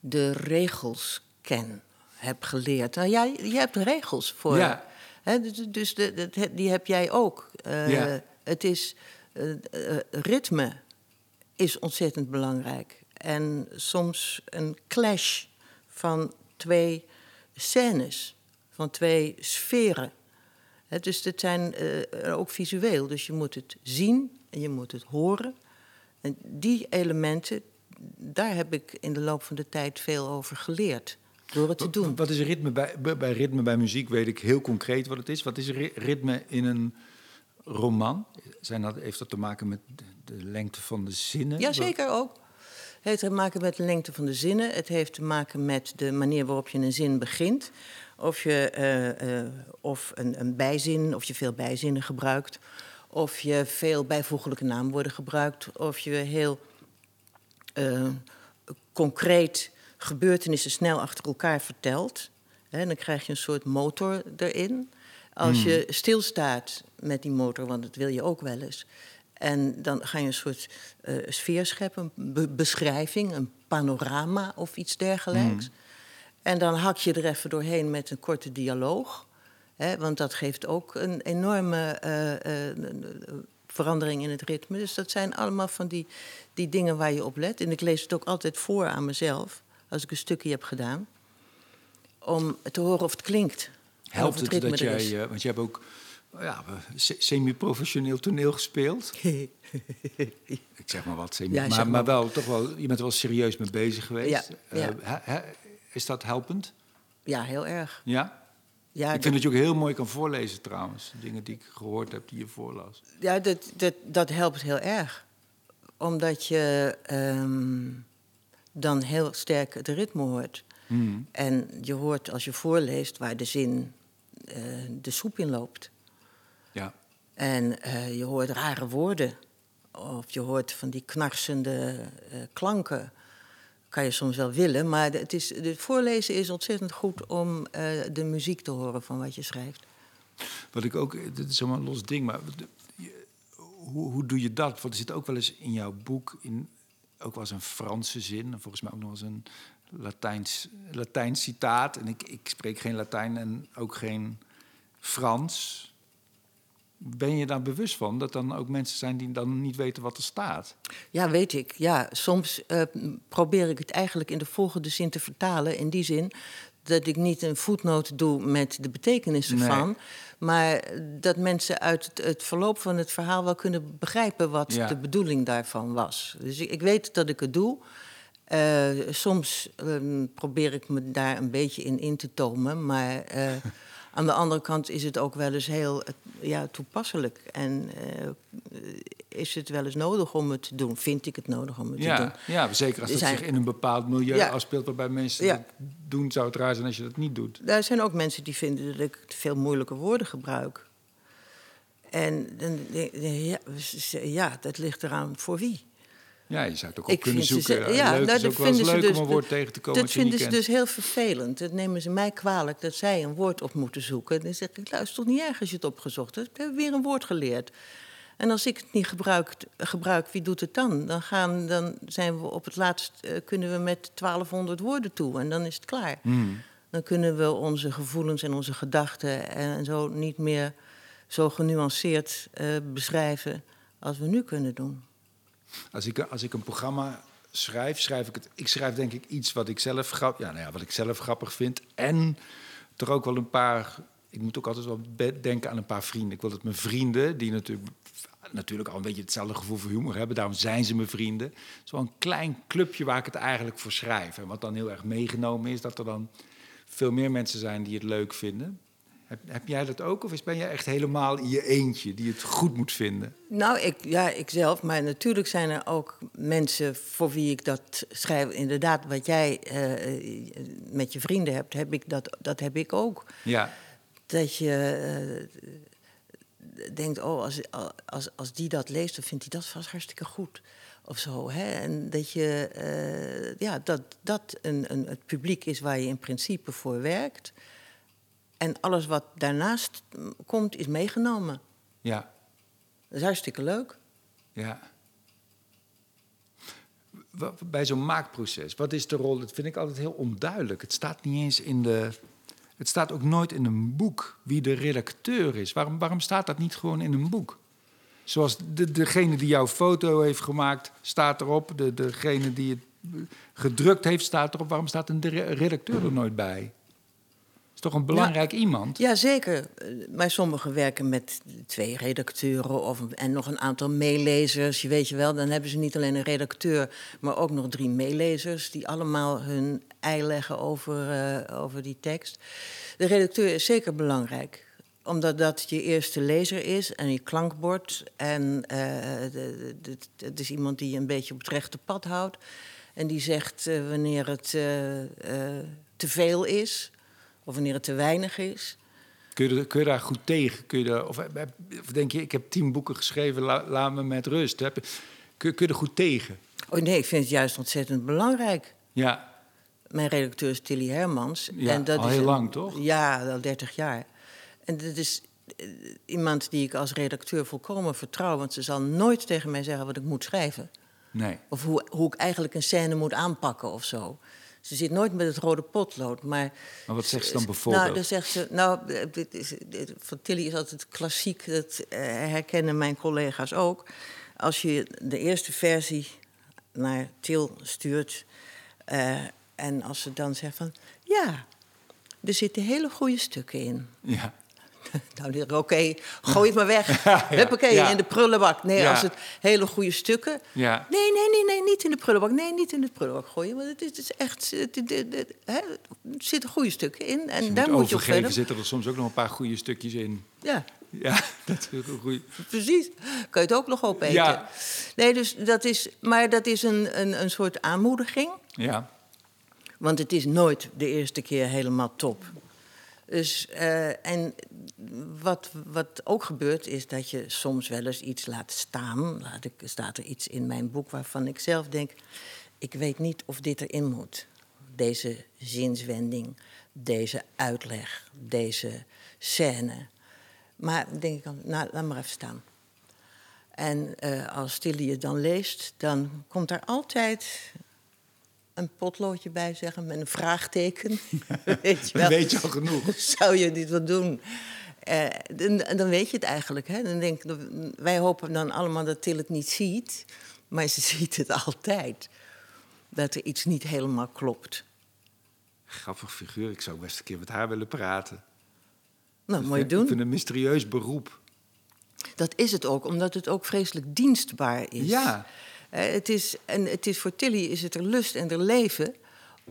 de regels ken, heb geleerd. Nou, jij, je hebt regels voor. Ja. Hè, dus dus de, de, die heb jij ook. Uh, ja. Het is. Uh, uh, ritme is ontzettend belangrijk. En soms een clash van twee scènes, van twee sferen. He, dus het zijn ook visueel. Dus je moet het zien en je moet het horen. En die elementen, daar heb ik in de loop van de tijd veel over geleerd. Door het te doen. Wat is ritme bij, bij ritme bij muziek? Weet ik heel concreet wat het is. Wat is ritme in een roman? Zijn dat, heeft dat te maken met de lengte van de zinnen? Jazeker ook. Het heeft te maken met de lengte van de zinnen. Het heeft te maken met de manier waarop je een zin begint. Of je uh, uh, of een, een bijzin, of je veel bijzinnen gebruikt. Of je veel bijvoeglijke naamwoorden gebruikt. Of je heel uh, concreet gebeurtenissen snel achter elkaar vertelt. Dan krijg je een soort motor erin. Als je Hmm. stilstaat met die motor, want dat wil je ook wel eens. En dan ga je een soort uh, sfeer scheppen, een be beschrijving, een panorama of iets dergelijks. Hmm. En dan hak je er even doorheen met een korte dialoog. Hè, want dat geeft ook een enorme uh, uh, verandering in het ritme. Dus dat zijn allemaal van die, die dingen waar je op let. En ik lees het ook altijd voor aan mezelf, als ik een stukje heb gedaan. Om te horen of het klinkt. Helpt het, het, dat jij, uh, want je hebt ook ja, semi-professioneel toneel gespeeld. ik zeg maar wat, semi, Ja, maar, zeg maar maar. wel, toch wel, je bent er wel serieus mee bezig geweest. Ja, Uh, he- is dat helpend? Ja, heel erg. Ja? Ja, ik vind dat je ook heel mooi kan voorlezen trouwens. Dingen die ik gehoord heb die je voorlas. Ja, dat, dat, dat helpt heel erg. Omdat je ehm, dan heel sterk het ritme hoort. Hmm. En je hoort als je voorleest waar de zin eh, de soep in loopt. Ja. En eh, je hoort rare woorden. Of je hoort van die knarsende eh, klanken. Kan je soms wel willen, maar het, is, het voorlezen is ontzettend goed om de muziek te horen van wat je schrijft. Wat ik ook, dit is zomaar een los ding, maar hoe, hoe doe je dat? Want er zit ook wel eens in jouw boek, in, ook wel eens een Franse zin, en volgens mij ook nog eens een Latijns, Latijns citaat. En ik, ik spreek geen Latijn en ook geen Frans. Ben je daar bewust van dat dan ook mensen zijn die dan niet weten wat er staat? Ja, weet ik. Ja, soms eh, probeer ik het eigenlijk in de volgende zin te vertalen. In die zin dat ik niet een voetnoot doe met de betekenis Nee. ervan. Maar dat mensen uit het, het verloop van het verhaal wel kunnen begrijpen wat Ja. de bedoeling daarvan was. Dus ik, ik weet dat ik het doe. Eh, soms ehm, probeer ik me daar een beetje in in te tomen. Maar eh, aan de andere kant is het ook wel eens heel eh, ja, toepasselijk. En is het wel eens nodig om het te doen? Vind ik het nodig om het te doen? Ja, zeker als het zijn- zich in een bepaald milieu Ja. afspeelt waarbij mensen Ja. dat doen, zou het raar zijn als je dat niet doet. Er zijn ook mensen die vinden dat ik veel moeilijke woorden gebruik. En ja, ja, dat ligt eraan voor wie. Ja, je zou het ook op Ik kunnen zoeken. ze- ja, leuk nou, is ook wel leuk dus- om een woord tegen te komen Dat vinden ze kent. dus heel vervelend. Dat nemen ze mij kwalijk dat zij een woord op moeten zoeken. Dan zeg ik, luister toch niet erg als je het opgezocht hebt. We hebben weer een woord geleerd. En als ik het niet gebruik, gebruik wie doet het dan? Dan, gaan, dan zijn we op het laatst, eh, kunnen we met 1200 woorden toe en dan is het klaar. Hmm. Dan kunnen we onze gevoelens en onze gedachten en zo niet meer zo genuanceerd eh, beschrijven als we nu kunnen doen. Als ik, als ik een programma schrijf, schrijf ik het. Ik schrijf denk ik iets wat ik zelf, ja, nou ja, wat ik zelf grappig vind. En er ook wel een paar. Ik moet ook altijd wel denken aan een paar vrienden. Ik wil dat mijn vrienden, die natuurlijk, natuurlijk al een beetje hetzelfde gevoel voor humor hebben, daarom zijn ze mijn vrienden. Zo'n klein clubje waar ik het eigenlijk voor schrijf. En wat dan heel erg meegenomen is, dat er dan veel meer mensen zijn die het leuk vinden. Heb, heb jij dat ook? Of is, ben jij echt helemaal in je eentje die het goed moet vinden? Nou, ik, ja, ik zelf, maar natuurlijk zijn er ook mensen voor wie ik dat schrijf. Inderdaad, wat jij eh, met je vrienden hebt, heb ik dat, dat heb ik ook. Ja, dat je denkt, oh, als, als, als die dat leest, dan vindt hij dat vast hartstikke goed. Of zo. Hè? En dat je, ja, dat, dat een, een, het publiek is waar je in principe voor werkt. En alles wat daarnaast komt, is meegenomen. Ja. Dat is hartstikke leuk. Ja. Bij zo'n maakproces, wat is de rol? Dat vind ik altijd heel onduidelijk. Het staat niet eens in de. Het staat ook nooit in een boek wie de redacteur is. Waarom, waarom staat dat niet gewoon in een boek? Zoals de, degene die jouw foto heeft gemaakt, staat erop. De, degene die het gedrukt heeft, staat erop. Waarom staat een redacteur er nooit bij? Is toch een belangrijk iemand? Ja, zeker. Maar sommigen werken met twee redacteuren of, en nog een aantal meelezers. Je weet je wel, dan hebben ze niet alleen een redacteur, maar ook nog drie meelezers die allemaal hun ei leggen over, uh, over die tekst. De redacteur is zeker belangrijk omdat dat je eerste lezer is en je klankbord. En uh, het is iemand die je een beetje op het rechte pad houdt. En die zegt uh, wanneer het te veel is of wanneer het te weinig is. Kun je, kun je daar goed tegen? Kun je of, of, denk je, ik heb tien boeken geschreven, laat me met rust. Heb, kun, kun je er goed tegen? Oh nee, ik vind het juist ontzettend belangrijk. Ja. Mijn redacteur is Tilly Hermans. Ja, en dat al heel lang, toch? Ja, al 30 jaar. En dat is eh, iemand die ik als redacteur volkomen vertrouw. Want ze zal nooit tegen mij zeggen wat ik moet schrijven. Nee. Of hoe, hoe ik eigenlijk een scène moet aanpakken of zo. Ze zit nooit met het rode potlood. Maar, maar wat zegt ze dan bijvoorbeeld? Nou, dan zegt ze. Nou, dit is, dit, van Tilly is altijd klassiek. Dat uh, herkennen mijn collega's ook. Als je de eerste versie naar Til stuurt. Uh, en als ze dan zegt van. Ja, er zitten hele goede stukken in. Ja. Nou, oké, gooi het maar weg. ja, Huppakee, ja. in de prullenbak. Nee, als het hele goede stukken... Ja. Nee, nee, nee, nee, niet in de prullenbak. Nee, niet in de prullenbak gooien. Want het is, het is echt... Het, er zitten goede stukken in. En daar moet je op verder. zitten er soms ook nog een paar goede stukjes in. Ja. Ja, dat is een goede... Precies. Kan je het ook nog opeten. Ja. Nee, dus dat is... Maar dat is een, een, een soort aanmoediging. Ja. Want het is nooit de eerste keer helemaal top. Dus, uh, en wat, wat ook gebeurt is dat je soms wel eens iets laat staan. Laat ik, staat er iets in mijn boek waarvan ik zelf denk... ik weet niet of dit erin moet. Deze zinswending, deze uitleg, deze scène. Maar denk ik dan, nou, laat maar even staan. En uh, als Tilly het dan leest, dan komt er altijd een potloodje bij zeggen met een vraagteken. weet je wel. weet je al genoeg. Zou je dit wat doen? Uh, dan, dan, weet je het eigenlijk. Hè? Dan denk, wij hopen dan allemaal dat Til het niet ziet. Maar ze ziet het altijd. Dat er iets niet helemaal klopt. Grappig figuur. Ik zou best een keer met haar willen praten. Nou, mooi doen. Ik vind een mysterieus beroep. Dat is het ook, omdat het ook vreselijk dienstbaar is. Ja. Uh, het is, en het is voor Tilly is het er lust en er leven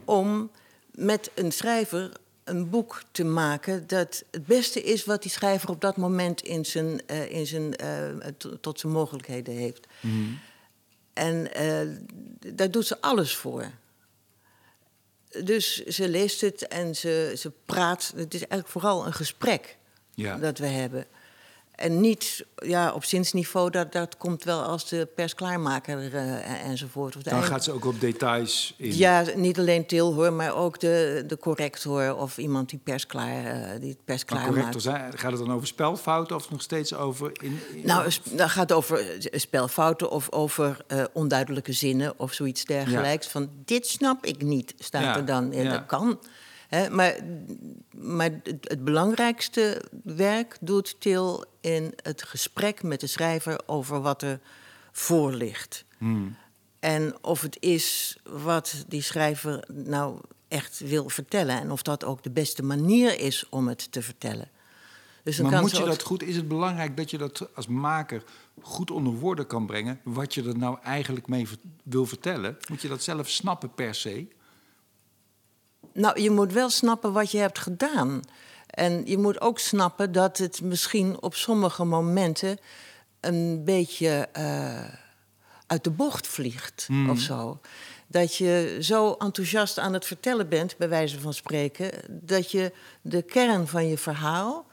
om met een schrijver een boek te maken dat het beste is wat die schrijver op dat moment in zijn, uh, in zijn, uh, tot zijn mogelijkheden heeft. Mm. En uh, daar doet ze alles voor. Dus ze leest het en ze, ze praat. Het is eigenlijk vooral een gesprek ja. dat we hebben. En niet ja, op zinsniveau, dat, dat komt wel als de persklaarmaker uh, enzovoort. Dan gaat ze ook op details in. Ja, niet alleen Til hoor, maar ook de, de corrector of iemand die persklaar, uh, die het persklaar maakt. Gaat het dan over spelfouten of nog steeds over... In, Nou, dat gaat over spelfouten of over uh, onduidelijke zinnen of zoiets dergelijks. Ja. Van dit snap ik niet, staat ja. er dan. Ja. Dat kan. He, maar maar het, het, belangrijkste werk doet Til in het gesprek met de schrijver over wat er voor ligt. Hmm. En of het is wat die schrijver nou echt wil vertellen. En of dat ook de beste manier is om het te vertellen. Dus maar moet je dat goed, is het belangrijk dat je dat als maker goed onder woorden kan brengen, wat je er nou eigenlijk mee wil vertellen? Moet je dat zelf snappen per se? Nou, je moet wel snappen wat je hebt gedaan. En je moet ook snappen dat het misschien op sommige momenten een beetje uh, uit de bocht vliegt mm. of zo. dat je zo enthousiast aan het vertellen bent, bij wijze van spreken, dat je de kern van je verhaal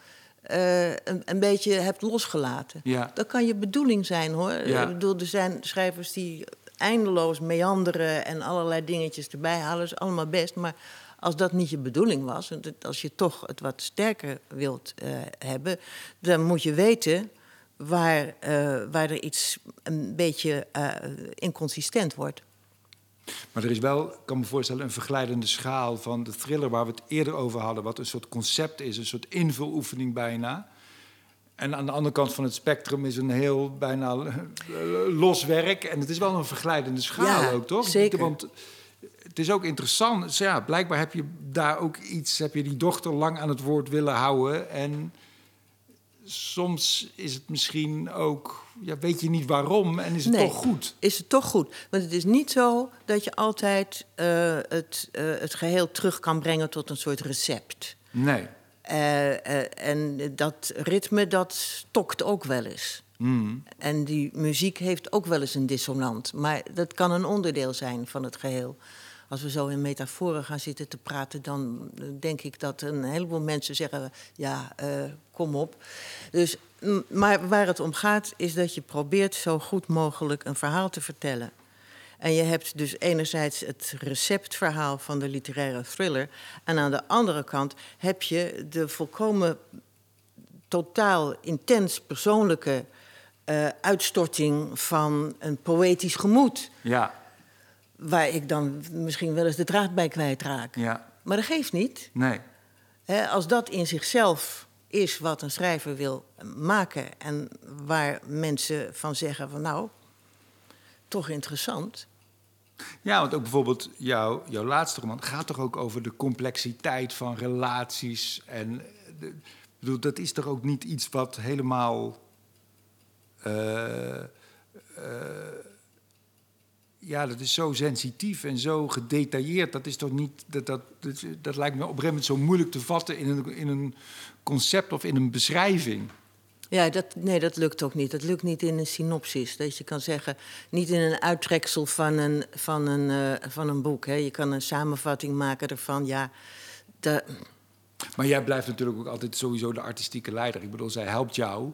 eh, een, een, beetje hebt losgelaten. Ja. Dat kan je bedoeling zijn hoor. Ja. Ik bedoel, er zijn schrijvers die eindeloos meanderen en allerlei dingetjes erbij halen. Dat is allemaal best. Maar als dat niet je bedoeling was, als je toch het wat sterker wilt eh, hebben, dan moet je weten waar, eh, waar er iets een beetje eh, inconsistent wordt. Maar er is wel, ik kan me voorstellen, een verglijdende schaal van de thriller waar we het eerder over hadden, wat een soort concept is, een soort invuloefening bijna. En aan de andere kant van het spectrum is een heel bijna los werk. En het is wel een verglijdende schaal Ja, ook, toch? zeker. Want het is ook interessant. Dus ja, blijkbaar heb je daar ook iets, heb je die dochter lang aan het woord willen houden. En soms is het misschien ook, ja, weet je niet waarom en is het Nee. toch goed. Is het toch goed? Want het is niet zo dat je altijd eh, het, eh, het geheel terug kan brengen tot een soort recept. Nee. Eh, en dat ritme, dat stokt ook wel eens. Hmm. En die muziek heeft ook wel eens een dissonant. Maar dat kan een onderdeel zijn van het geheel. Als we zo in metaforen gaan zitten te praten, dan eh, denk ik dat een heleboel mensen zeggen: ja, eh, kom op. Dus, m- maar waar het om gaat, is dat je probeert zo goed mogelijk een verhaal te vertellen. En je hebt dus enerzijds het receptverhaal van de literaire thriller. En aan de andere kant heb je de volkomen totaal intens persoonlijke eh, uitstorting van een poëtisch gemoed. Ja, Waar ik dan misschien wel eens de draad bij kwijtraak. ja, Maar dat geeft niet. nee. Als dat in zichzelf is wat een schrijver wil maken. en waar mensen van zeggen: van nou, toch interessant. Ja, want ook bijvoorbeeld jouw, jouw laatste roman gaat toch ook over de complexiteit van relaties. En de, bedoel, dat is toch ook niet iets wat helemaal. eh, eh, ja, dat is zo sensitief en zo gedetailleerd. Dat is toch niet. Dat, dat, dat, dat lijkt me op een gegeven moment zo moeilijk te vatten in een, in een concept of in een beschrijving. Ja, dat, nee, dat lukt ook niet. Dat lukt niet in een synopsis. Dat je kan zeggen, niet in een uittreksel van een, van een, eh, van een boek. Hè. Je kan een samenvatting maken ervan. Ja, de, Maar jij blijft natuurlijk ook altijd sowieso de artistieke leider. Ik bedoel, zij helpt jou.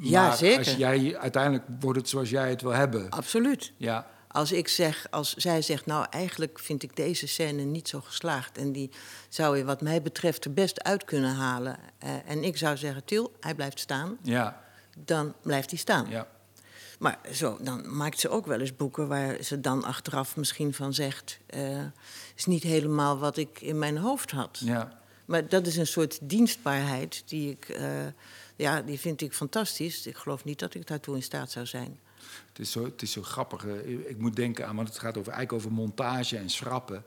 Ja, Maar zeker. Als jij, uiteindelijk wordt het zoals jij het wil hebben. absoluut. Ja, Als ik zeg, als zij zegt, nou eigenlijk vind ik deze scène niet zo geslaagd. En die zou je wat mij betreft er best uit kunnen halen. Eh, en ik zou zeggen, Til, hij blijft staan. ja, Dan blijft hij staan. ja. Maar zo, dan maakt ze ook wel eens boeken waar ze dan achteraf misschien van zegt... eh is niet helemaal wat ik in mijn hoofd had. ja. Maar dat is een soort dienstbaarheid die ik... eh, ja, die vind ik fantastisch. Ik geloof niet dat ik daartoe in staat zou zijn. Het is zo, zo grappig. eh, Ik moet denken aan, want het gaat over, eigenlijk over montage en schrappen.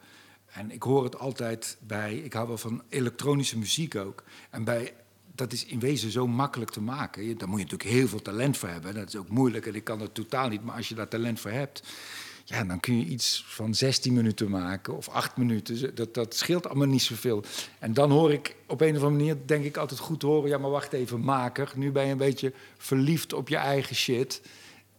En ik hoor het altijd bij, ik hou wel van elektronische muziek ook. En bij, dat is in wezen zo makkelijk te maken. Daar moet je natuurlijk heel veel talent voor hebben. Dat is ook moeilijk en ik kan dat totaal niet. Maar als je daar talent voor hebt, ja, dan kun je iets van 16 minuten maken of 8 minuten. Dat, dat scheelt allemaal niet zoveel. En dan hoor ik op een of andere manier, denk ik altijd goed horen... ja, maar wacht even, maker. Nu ben je een beetje verliefd op je eigen shit...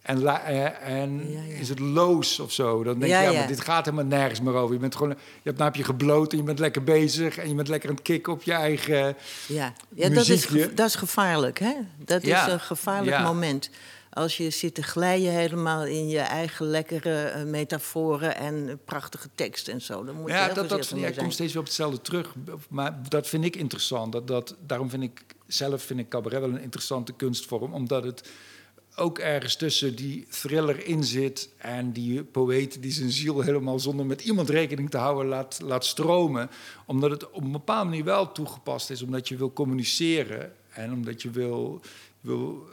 En, eh, en Ja, ja. is het loos of zo? Dan denk je, ja, maar dit gaat helemaal nergens meer over. Je bent gewoon, je hebt, nou heb je gebloot en je bent lekker bezig... en je bent lekker aan het kicken op je eigen... Ja, ja dat, is, dat is gevaarlijk, hè? Dat is een gevaarlijk moment. Als je zit te glijden helemaal in je eigen lekkere eh, metaforen en prachtige tekst en zo. Dan moet Ja, dat, dat, ja, ik kom steeds weer op hetzelfde terug. Maar dat vind ik interessant. Dat, dat, daarom vind ik zelf vind ik cabaret wel een interessante kunstvorm. Omdat het ook ergens tussen die thriller in zit... en die poëet die zijn ziel helemaal zonder met iemand rekening te houden laat, laat stromen. Omdat het op een bepaalde manier wel toegepast is. Omdat je wil communiceren en omdat je wil... wil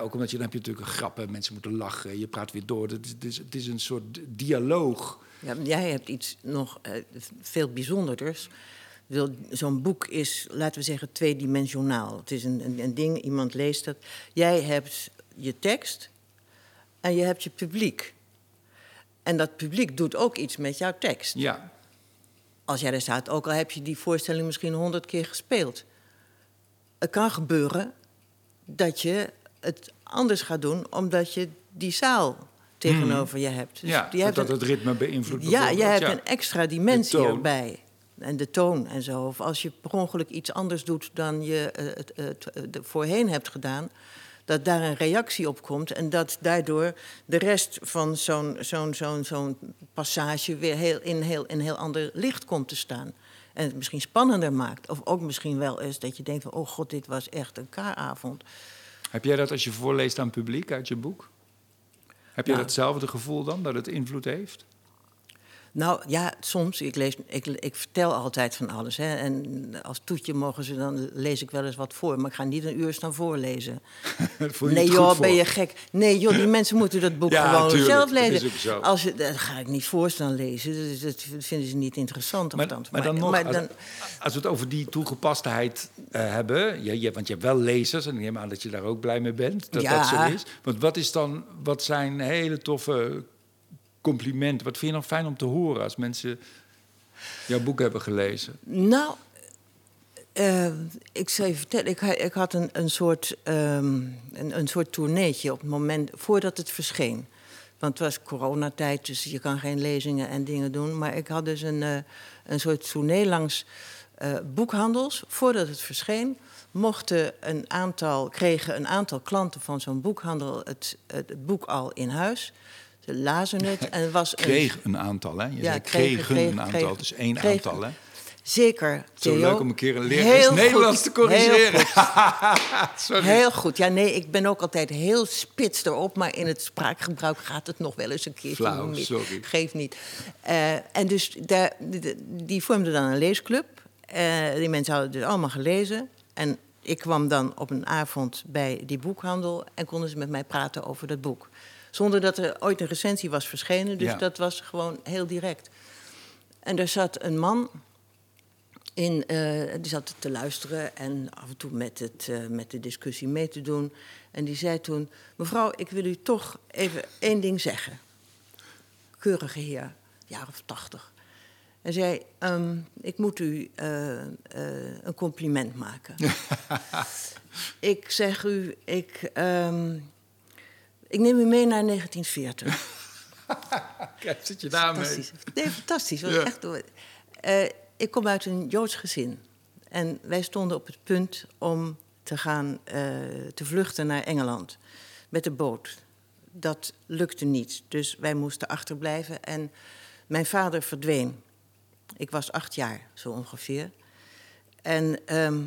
ook omdat je dan heb je natuurlijk een grap, hè, mensen moeten lachen, je praat weer door. Het is, het is, een soort dialoog. Ja, jij hebt iets nog eh, veel bijzonderders. Zo'n boek is, laten we zeggen, tweedimensionaal. Het is een, een, een ding, iemand leest dat. Jij hebt je tekst en je hebt je publiek. En dat publiek doet ook iets met jouw tekst. Ja, Als jij er staat, ook al heb je die voorstelling misschien honderd keer gespeeld. Het kan gebeuren dat je het anders gaat doen, omdat je die zaal tegenover je hebt. Dus ja, hebt dat een- het ritme beïnvloedt. ja, je hebt een extra dimensie erbij. En de toon en zo. Of als je per ongeluk iets anders doet dan je eh, het, het, eh, de voorheen hebt gedaan, dat daar een reactie op komt en dat daardoor de rest van zo'n zo'n zo'n zo'n passage weer heel, in, heel, in heel ander licht komt te staan. En het misschien spannender maakt. Of ook misschien wel eens dat je denkt: van, oh god, dit was echt een K-avond. Heb jij dat als je voorleest aan publiek uit je boek? Heb jij Nou. datzelfde gevoel dan, dat het invloed heeft? Nou ja, soms. Ik, lees, ik, ik vertel altijd van alles. Hè. En als toetje mogen ze, dan lees ik wel eens wat voor. Maar ik ga niet een uur staan voorlezen. Voel je nee het goed joh, voor? ben je gek. Nee joh, die mensen moeten dat boek Ja, gewoon tuurlijk, zelf dat is lezen. ook zo. Als je, dat ga ik niet voor staan lezen. Dus dat vinden ze niet interessant. Maar, althans. maar dan nog, maar als, dan- als we het over die toegepastheid eh, hebben... Je, je, want je hebt wel lezers en ik neem aan dat je daar ook blij mee bent, dat Ja. dat zo is. Want wat, is dan, wat zijn hele toffe complimenten? Wat vind je dan fijn om te horen als mensen jouw boek hebben gelezen? Nou, eh, ik zou je vertellen, ik, ik had een, een, soort, ehm, een, een soort tourneetje op het moment voordat het verscheen. Want het was coronatijd, dus je kan geen lezingen en dingen doen. Maar ik had dus een, eh, een soort tournee langs eh, boekhandels. Voordat het verscheen, mochten een aantal, kregen een aantal klanten van zo'n boekhandel het, het boek al in huis. Ze lazen het en het was een Kreeg een aantal, hè? Je Ja, zei kregen, een aantal, kregen. dus één Kregen. aantal, hè? Zeker, Zo Theo. leuk om een keer een. Nederlands te corrigeren. Heel Sorry. Heel goed. Ja, nee, ik ben ook altijd heel spits erop, maar in het spraakgebruik gaat het nog wel eens een keertje Flauw, mis. sorry. Geeft niet. Eh, en dus daar, die, vormden dan een leesclub. Eh, die mensen hadden het dus allemaal gelezen. En ik kwam dan op een avond bij die boekhandel en konden ze met mij praten over dat boek. Zonder dat er ooit een recensie was verschenen, dus Ja. dat was gewoon heel direct. En er zat een man in, eh, die zat te luisteren en af en toe met, het, eh, met de discussie mee te doen. En die zei toen: Mevrouw, ik wil u toch even één ding zeggen. Keurige heer, jaar of tachtig. Hij zei: ehm, Ik moet u eh, een compliment maken. ik zeg u, ik, ehm, ik neem u mee naar 1940. Kijk, zit je daarmee? Fantastisch. Nee, fantastisch. Was Ja. echt, Eh, ik kom uit een Joods gezin. En wij stonden op het punt om te gaan eh, te vluchten naar Engeland met de boot. Dat lukte niet, dus wij moesten achterblijven. En mijn vader verdween. Ik was acht jaar, zo ongeveer. En ehm,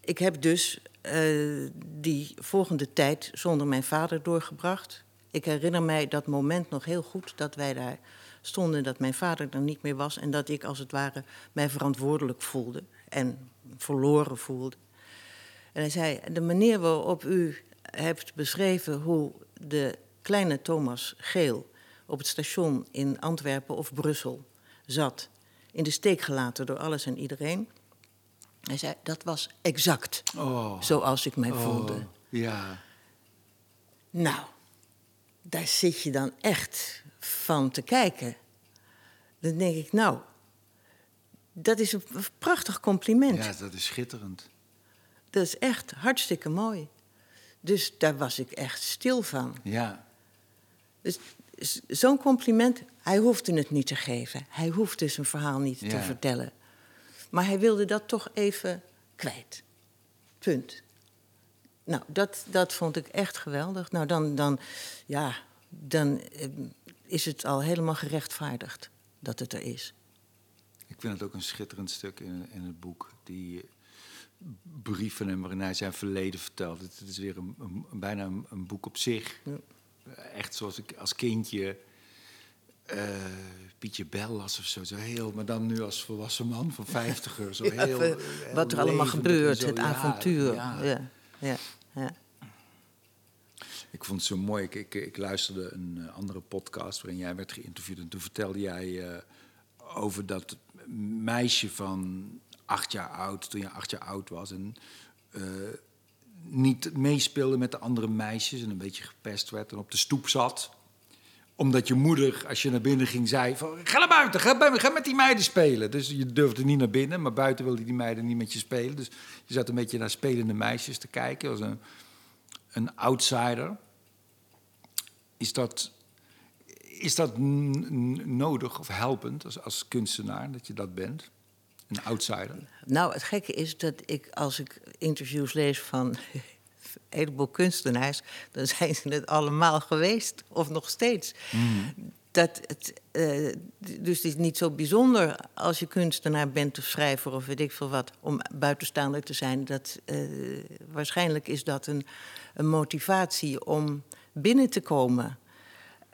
ik heb dus eh, die volgende tijd zonder mijn vader doorgebracht. Ik herinner mij dat moment nog heel goed dat wij daar stonden, dat mijn vader er niet meer was en dat ik als het ware mij verantwoordelijk voelde en verloren voelde. En hij zei: De manier waarop u hebt beschreven hoe de kleine Thomas Geel op het station in Antwerpen of Brussel zat, in de steek gelaten door alles en iedereen. Hij zei: Dat was exact Oh, zoals ik mij oh, voelde. ja. Nou, daar zit je dan echt van te kijken. Dan denk ik, nou, dat is een prachtig compliment. ja, dat is schitterend. Dat is echt hartstikke mooi. Dus daar was ik echt stil van. Ja, Dus zo'n compliment, hij hoefde het niet te geven. Hij hoefde zijn verhaal niet te vertellen. Maar hij wilde dat toch even kwijt. Punt. Nou, dat, dat vond ik echt geweldig. Nou, dan, dan, ja, dan eh, is het al helemaal gerechtvaardigd dat het er is. ik vind het ook een schitterend stuk in, in het boek. Die eh, brief van hem waarin hij zijn verleden vertelt. Het, het is weer een, een- bijna een, een boek op zich. Ja. Echt zoals ik als kindje eh, Pietje Bel las of zo. zo heel, maar dan nu als volwassen man van vijftiger. Zo heel, heel wat er allemaal gebeurt, zo. het Ja, avontuur. ja. Ja. Ik vond het zo mooi. Ik, ik, ik luisterde een eh, andere podcast waarin jij werd geïnterviewd. En toen vertelde jij eh, over dat meisje van acht jaar oud, toen je acht jaar oud was. En eh, niet meespeelde met de andere meisjes en een beetje gepest werd en op de stoep zat omdat je moeder, als je naar binnen ging, zei van... Ga naar buiten, ga, ga met die meiden spelen. Dus je durfde niet naar binnen, maar buiten wilden die meiden niet met je spelen. Dus je zat een beetje naar spelende meisjes te kijken. als een, een outsider. Is dat Is dat nodig of helpend als, als kunstenaar dat je dat bent? Een outsider? Nou, het gekke is dat ik, als ik interviews lees van een heleboel kunstenaars, dan zijn ze het allemaal geweest, of nog steeds. Dat het, eh, dus het is niet zo bijzonder als je kunstenaar bent of schrijver of weet ik veel wat, om buitenstaander te zijn. Dat, eh, waarschijnlijk is dat een, een motivatie om binnen te komen.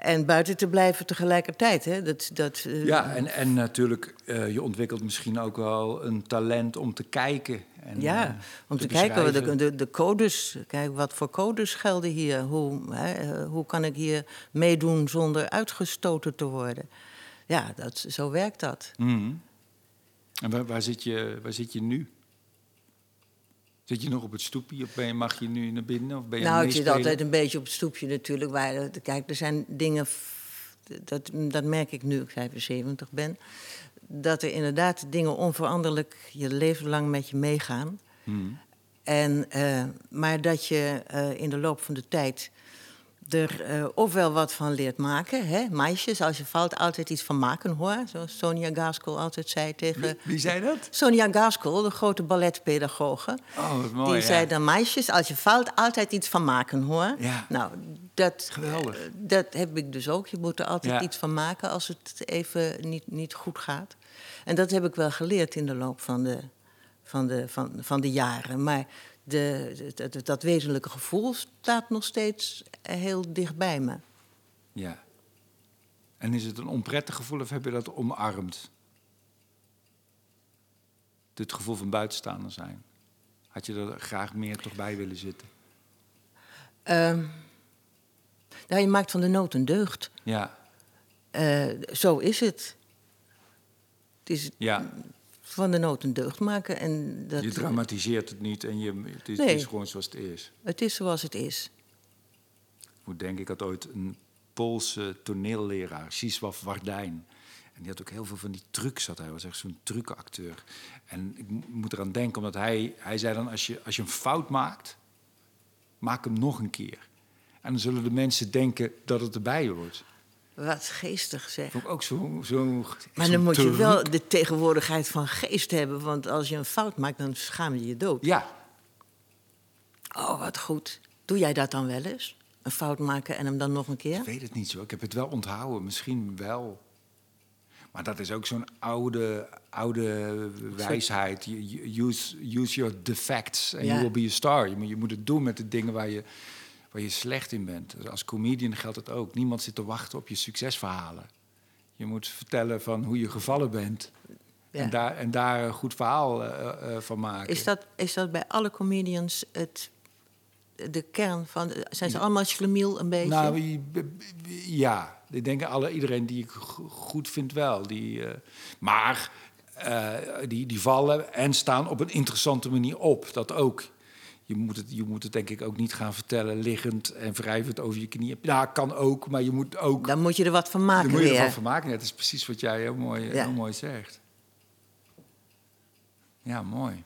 En buiten te blijven tegelijkertijd. Hè? Dat, dat, eh, Ja, en, en natuurlijk, eh, je ontwikkelt misschien ook wel een talent om te kijken. En, Ja, eh, om te, kijken de, de, de codes. Kijk, wat voor codes gelden hier? Hoe, hè, hoe kan ik hier meedoen zonder uitgestoten te worden? Ja, dat, zo werkt dat. Mhm. En waar, waar, zit je, waar zit je nu? Zit je nog op het stoepje of ben je, mag je nu naar binnen? Of ben je nou, ik zit altijd een beetje op het stoepje natuurlijk. Waar, eh, kijk, er zijn dingen, dat, dat merk ik nu ik 75 ben... dat er inderdaad dingen onveranderlijk je leven lang met je meegaan. Mhm. En, eh, maar dat je eh, in de loop van de tijd er eh, ofwel wat van leert maken. Hè? Meisjes, als je valt, altijd iets van maken hoor. Zoals Sonia Gaskell altijd zei tegen... Wie, wie zei dat? Sonia Gaskell, de grote balletpedagoge. Oh, wat mooi. die ja. zei dan, meisjes, als je valt, altijd iets van maken hoor. Ja. Nou, dat, Geweldig. eh, dat heb ik dus ook. Je moet er altijd Ja. iets van maken als het even niet, niet goed gaat. En dat heb ik wel geleerd in de loop van de, van de, van, van de jaren. Maar de, dat, wezenlijke gevoel staat nog steeds heel dicht bij me. Ja. En is het een onprettig gevoel of heb je dat omarmd? Het gevoel van buitenstaander zijn. Had je er graag meer toch bij willen zitten? Nou, je maakt van de nood een deugd. Ja, Eh, zo is het. Het is ja. Van de nood een deugd maken. En dat, je dramatiseert het niet en je, het, is, Nee. het is gewoon zoals het is. Het is zoals het is. Ik moet denken, ik had ooit een Poolse toneelleraar, Zisław Wardijn. En die had ook heel veel van die trucs, had hij was echt zo'n trucenacteur. En ik mo- moet eraan denken, omdat hij, hij zei dan, als je, als je een fout maakt, maak hem nog een keer. En dan zullen de mensen denken dat het erbij hoort. Wat geestig zeg. Vond ik ook zo... zo Maar dan moet je wel de tegenwoordigheid van geest hebben. Want als je een fout maakt, dan schaam je je dood. Ja, Oh, wat goed. Doe jij dat dan wel eens? Een fout maken en hem dan nog een keer? ik weet het niet zo. Ik heb het wel onthouden, misschien wel. Maar dat is ook zo'n oude, oude wijsheid. Use, use your defects and Ja. you will be a star. Je moet, je moet het doen met de dingen waar je, waar je slecht in bent. Dus Als comedian geldt het ook. Niemand zit te wachten op je succesverhalen. Je moet vertellen van hoe je gevallen bent. Ja. En, daar, en daar een goed verhaal eh, eh, van maken. Is dat, is dat bij alle comedians het, de kern van... Zijn ze allemaal schlemiel een beetje? Nou, ja. Ik denk alle, iedereen die ik go- goed vind wel. Die, eh, maar die, die vallen en staan op een interessante manier op. Dat ook. Je moet, het, je moet het denk ik ook niet gaan vertellen liggend en wrijvend over je knieën. Ja, kan ook, maar je moet ook... Dan moet je er wat van maken Daar moet je weer. ervan van maken. Dat is precies wat jij heel mooi, Ja. heel mooi zegt. Ja, mooi.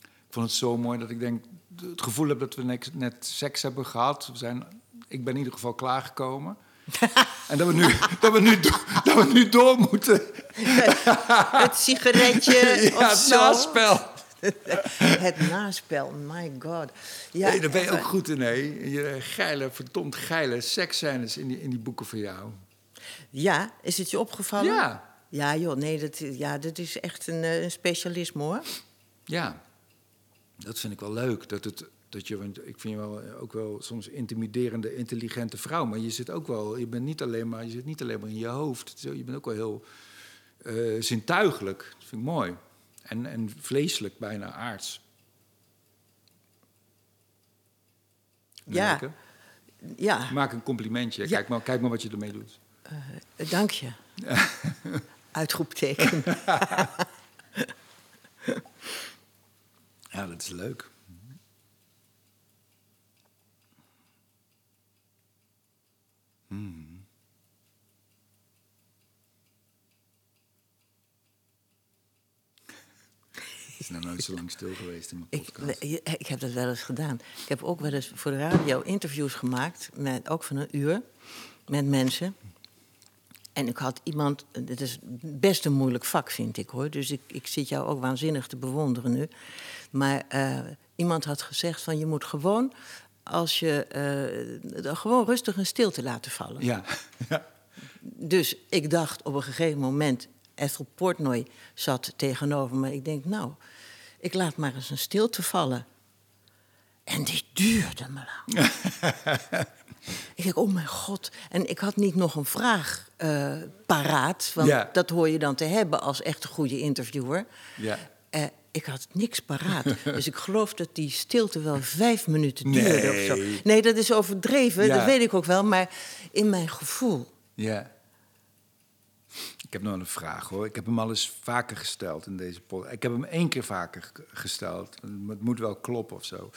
Ik vond het zo mooi dat ik denk, het gevoel heb dat we net, net seks hebben gehad. We zijn, ik ben in ieder geval klaargekomen. en dat we, nu, dat, we nu, dat we nu door moeten. Het sigaretje ja, of het zo. naspel. Het naspel, my god. Ja, Nee, daar ben je ook goed in, hè? Je geile, verdomd geile seksscènes in die, in die boeken van jou. Ja, is het je opgevallen? Ja. Ja, joh, nee, dat, ja, dat is echt een, eh, een specialisme, hoor. Ja, dat vind ik wel leuk. Dat het, dat je, want ik vind je wel, eh, ook wel soms intimiderende, intelligente vrouw. Maar je zit ook wel, je bent niet alleen maar, je zit niet alleen maar in je hoofd. Je bent ook wel heel eh, zintuigelijk. Dat vind ik mooi. En, en vleeselijk, bijna aards. Ja. Ja, Maak een complimentje. Ja. Kijk, maar, kijk maar wat je ermee doet. eh, dank je. Uitroepteken. Ja, dat is leuk. Hmm. Nou nooit zo lang stil geweest in mijn Ik, podcast. ik heb dat wel eens gedaan. Ik heb ook wel eens voor de radio interviews gemaakt, met, ook van een uur, met mensen. En ik had iemand, dit is best een moeilijk vak, vind ik hoor. Dus ik, ik zit jou ook waanzinnig te bewonderen nu. Maar eh, iemand had gezegd van je moet gewoon, als je eh, gewoon rustig een stilte laten vallen. Ja, ja. Dus ik dacht op een gegeven moment, Ethel Portnoy zat tegenover me. Ik denk, nou, ik laat maar eens een stilte vallen. En die duurde me lang. ik denk, oh mijn god. En ik had niet nog een vraag eh, paraat. Want Ja. dat hoor je dan te hebben als echt een goede interviewer. ja. Eh, ik had niks paraat. dus ik geloof dat die stilte wel vijf minuten duurde of zo. Nee. Nee, dat is overdreven, Ja. dat weet ik ook wel. Maar in mijn gevoel... Ja. Ik heb nog een vraag hoor. Ik heb hem al eens vaker gesteld in deze podcast. Ik heb hem één keer vaker gesteld. Het moet wel kloppen of zo.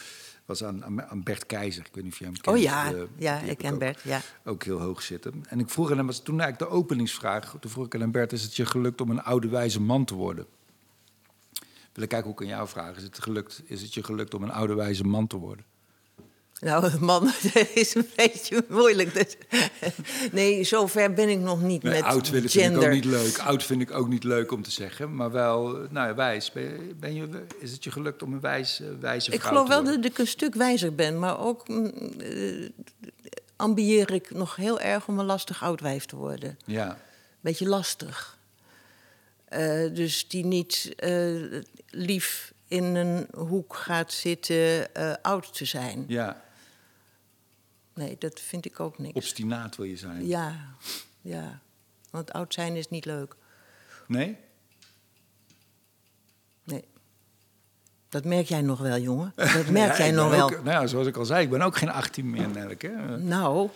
was aan, aan- Bert Keizer. Ik weet niet of je hem kent. Oh ja, Eh, ja, ik ken ook- Bert, ja. Ook heel hoog zitten. En ik vroeg aan hem, was toen eigenlijk de openingsvraag. Toen vroeg ik aan Bert, is het je gelukt om een oude wijze man te worden? Wil ik kijken hoe ik aan jou vraag. Is het, gelukt, is het je gelukt om een oude wijze man te worden? Nou, man, dat is een beetje moeilijk. Dus, nee, zover ben ik nog niet Nee, met oud willen vind ik gender. ook niet leuk. Oud vind ik ook niet leuk om te zeggen. Maar wel, nou ja, wijs. Ben, je- ben je, is het je gelukt om een wijs, eh, wijze vrouw Ik geloof te wel worden? dat ik een stuk wijzer ben, maar ook mm, eh, ambieer ik nog heel erg om een lastig oud wijf te worden. Ja, Beetje lastig. Eh, dus die niet lief in een hoek gaat zitten oud te zijn. ja. Nee, dat vind ik ook niks. Obstinaat wil je zijn. Ja, ja. Want oud zijn is niet leuk. Nee? Nee. Dat merk jij nog wel, jongen. Dat merk Ja, jij nog wel. ook- nou ja, zoals ik al zei, ik ben ook geen 18 meer, hè. Nou,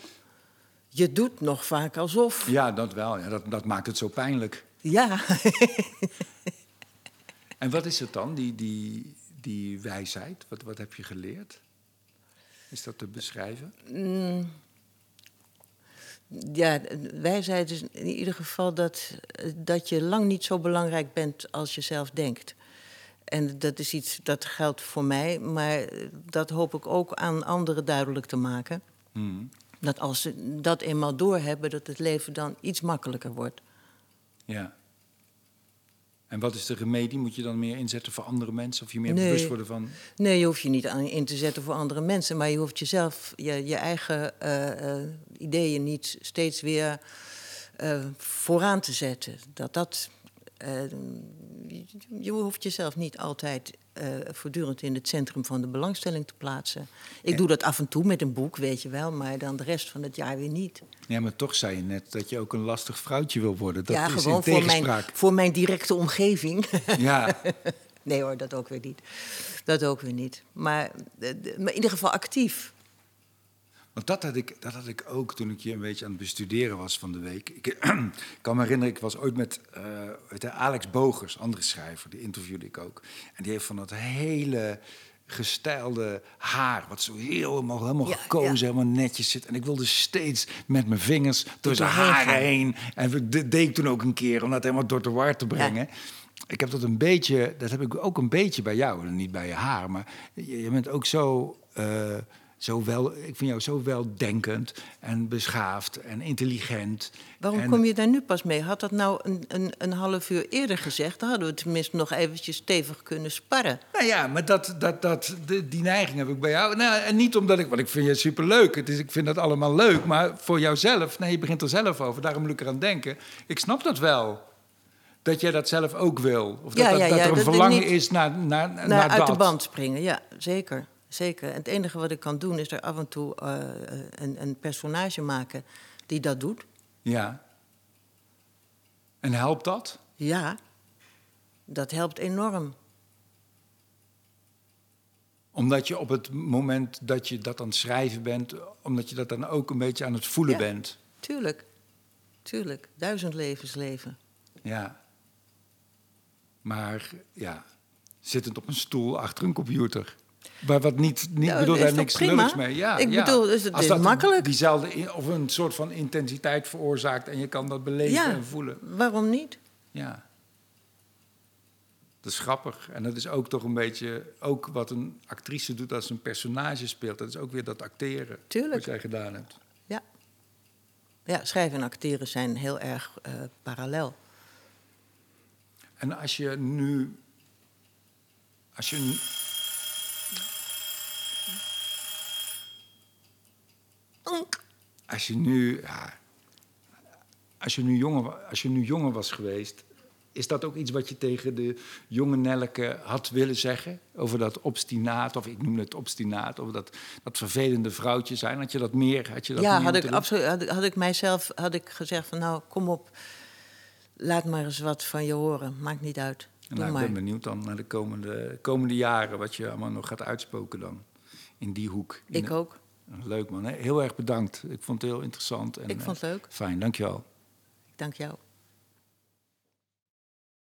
je doet nog vaak alsof. Ja, dat wel. Ja, dat, dat maakt het zo pijnlijk. Ja. En wat is het dan, die, die, die wijsheid? Wat, wat heb je geleerd? Is dat te beschrijven? ja, wijsheid is in ieder geval dat, dat je lang niet zo belangrijk bent als je zelf denkt. En dat is iets dat geldt voor mij, maar dat hoop ik ook aan anderen duidelijk te maken. Hmm. Dat als ze dat eenmaal doorhebben, dat het leven dan iets makkelijker wordt. Ja. En wat is de remedie? Moet je dan meer inzetten voor andere mensen? Of je meer Nee. bewust worden van... Nee, je hoeft je niet aan in te zetten voor andere mensen, maar je hoeft jezelf, je, je eigen eh, eh, ideeën niet steeds weer eh, vooraan te zetten. Dat dat. je hoeft jezelf niet altijd eh, voortdurend in het centrum van de belangstelling te plaatsen. Ik doe dat af en toe met een boek, weet je wel, maar dan de rest van het jaar weer niet. Ja, maar toch zei je net dat je ook een lastig vrouwtje wil worden. Dat ja, is gewoon in voor mijn, voor mijn directe omgeving. Ja, Nee hoor, dat ook weer niet. Dat ook weer niet. Maar, eh, maar in ieder geval actief. Want dat had, ik, dat had ik ook toen ik hier een beetje aan het bestuderen was van de week. Ik kan me herinneren, ik was ooit met je, Alex Bogers, andere schrijver, die interviewde ik ook. En die heeft van dat hele gestijlde haar, wat zo helemaal, helemaal Ja, gekozen, ja. helemaal netjes zit. En ik wilde steeds met mijn vingers door zijn haren gaan. heen. En dat deed ik toen ook een keer, om dat helemaal door de war te brengen. Ik heb dat een beetje, dat heb ik ook een beetje bij jou. Niet bij je haar, maar je, je bent ook zo, eh, zo wel, ik vind jou zo weldenkend en beschaafd en intelligent. Waarom En- kom je daar nu pas mee? Had dat nou een, een, een half uur eerder gezegd? Dan hadden we tenminste nog eventjes stevig kunnen sparren. Nou ja, maar dat, dat, dat, die neiging heb ik bij jou. Nou, en niet omdat ik, want ik vind je superleuk. Het is, ik vind dat allemaal leuk. Maar voor jouzelf, nee, je begint er zelf over. Daarom moet ik eraan denken. Ik snap dat wel. Dat jij dat zelf ook wil. Of dat, Ja, dat, ja, dat ja, er een er verlangen is naar, naar, naar, Naar uit dat. de band springen, ja, zeker. Zeker. En het enige wat ik kan doen is er af en toe eh, een, een personage maken die dat doet. Ja. En helpt dat? Ja, dat helpt enorm. Omdat je op het moment dat je dat aan het schrijven bent... omdat je dat dan ook een beetje aan het voelen Ja. bent. Tuurlijk, tuurlijk. Duizend levens leven. Ja. Maar ja, zittend op een stoel achter een computer. Maar wat niet, niet Nou, bedoel daar niks prima? mee. Ja, Ik ja. bedoel, dus het Als is dat makkelijk. Diezelfde of een soort van intensiteit veroorzaakt en je kan dat beleven Ja, en voelen. waarom niet? Ja. Dat is grappig. En dat is ook toch een beetje ook wat een actrice doet als ze een personage speelt. Dat is ook weer dat acteren. Tuurlijk. Wat jij gedaan hebt. Ja. Ja, schrijven en acteren zijn heel erg eh, parallel. En als je nu. Als je. Als je nu. Ja, als je nu, jonger, als je nu jonger was geweest. Is dat ook iets wat je tegen de jonge Nelke had willen zeggen? Over dat obstinaat, of ik noem het obstinaat, over dat, dat vervelende vrouwtje zijn. Had je dat meer? Had je dat ja, had ik absoluut. Had, ik- had ik mijzelf had ik gezegd van nou, kom op. Laat maar eens wat van je horen. Maakt niet uit. Doe Nou, ik maar. ben benieuwd dan naar de komende, komende jaren wat je allemaal nog gaat uitspoken dan. In die hoek. In Ik de- ook. Leuk man, hè? heel erg bedankt. Ik vond het heel interessant. En, Ik vond het eh, leuk. Fijn, dankjewel. Dank jou.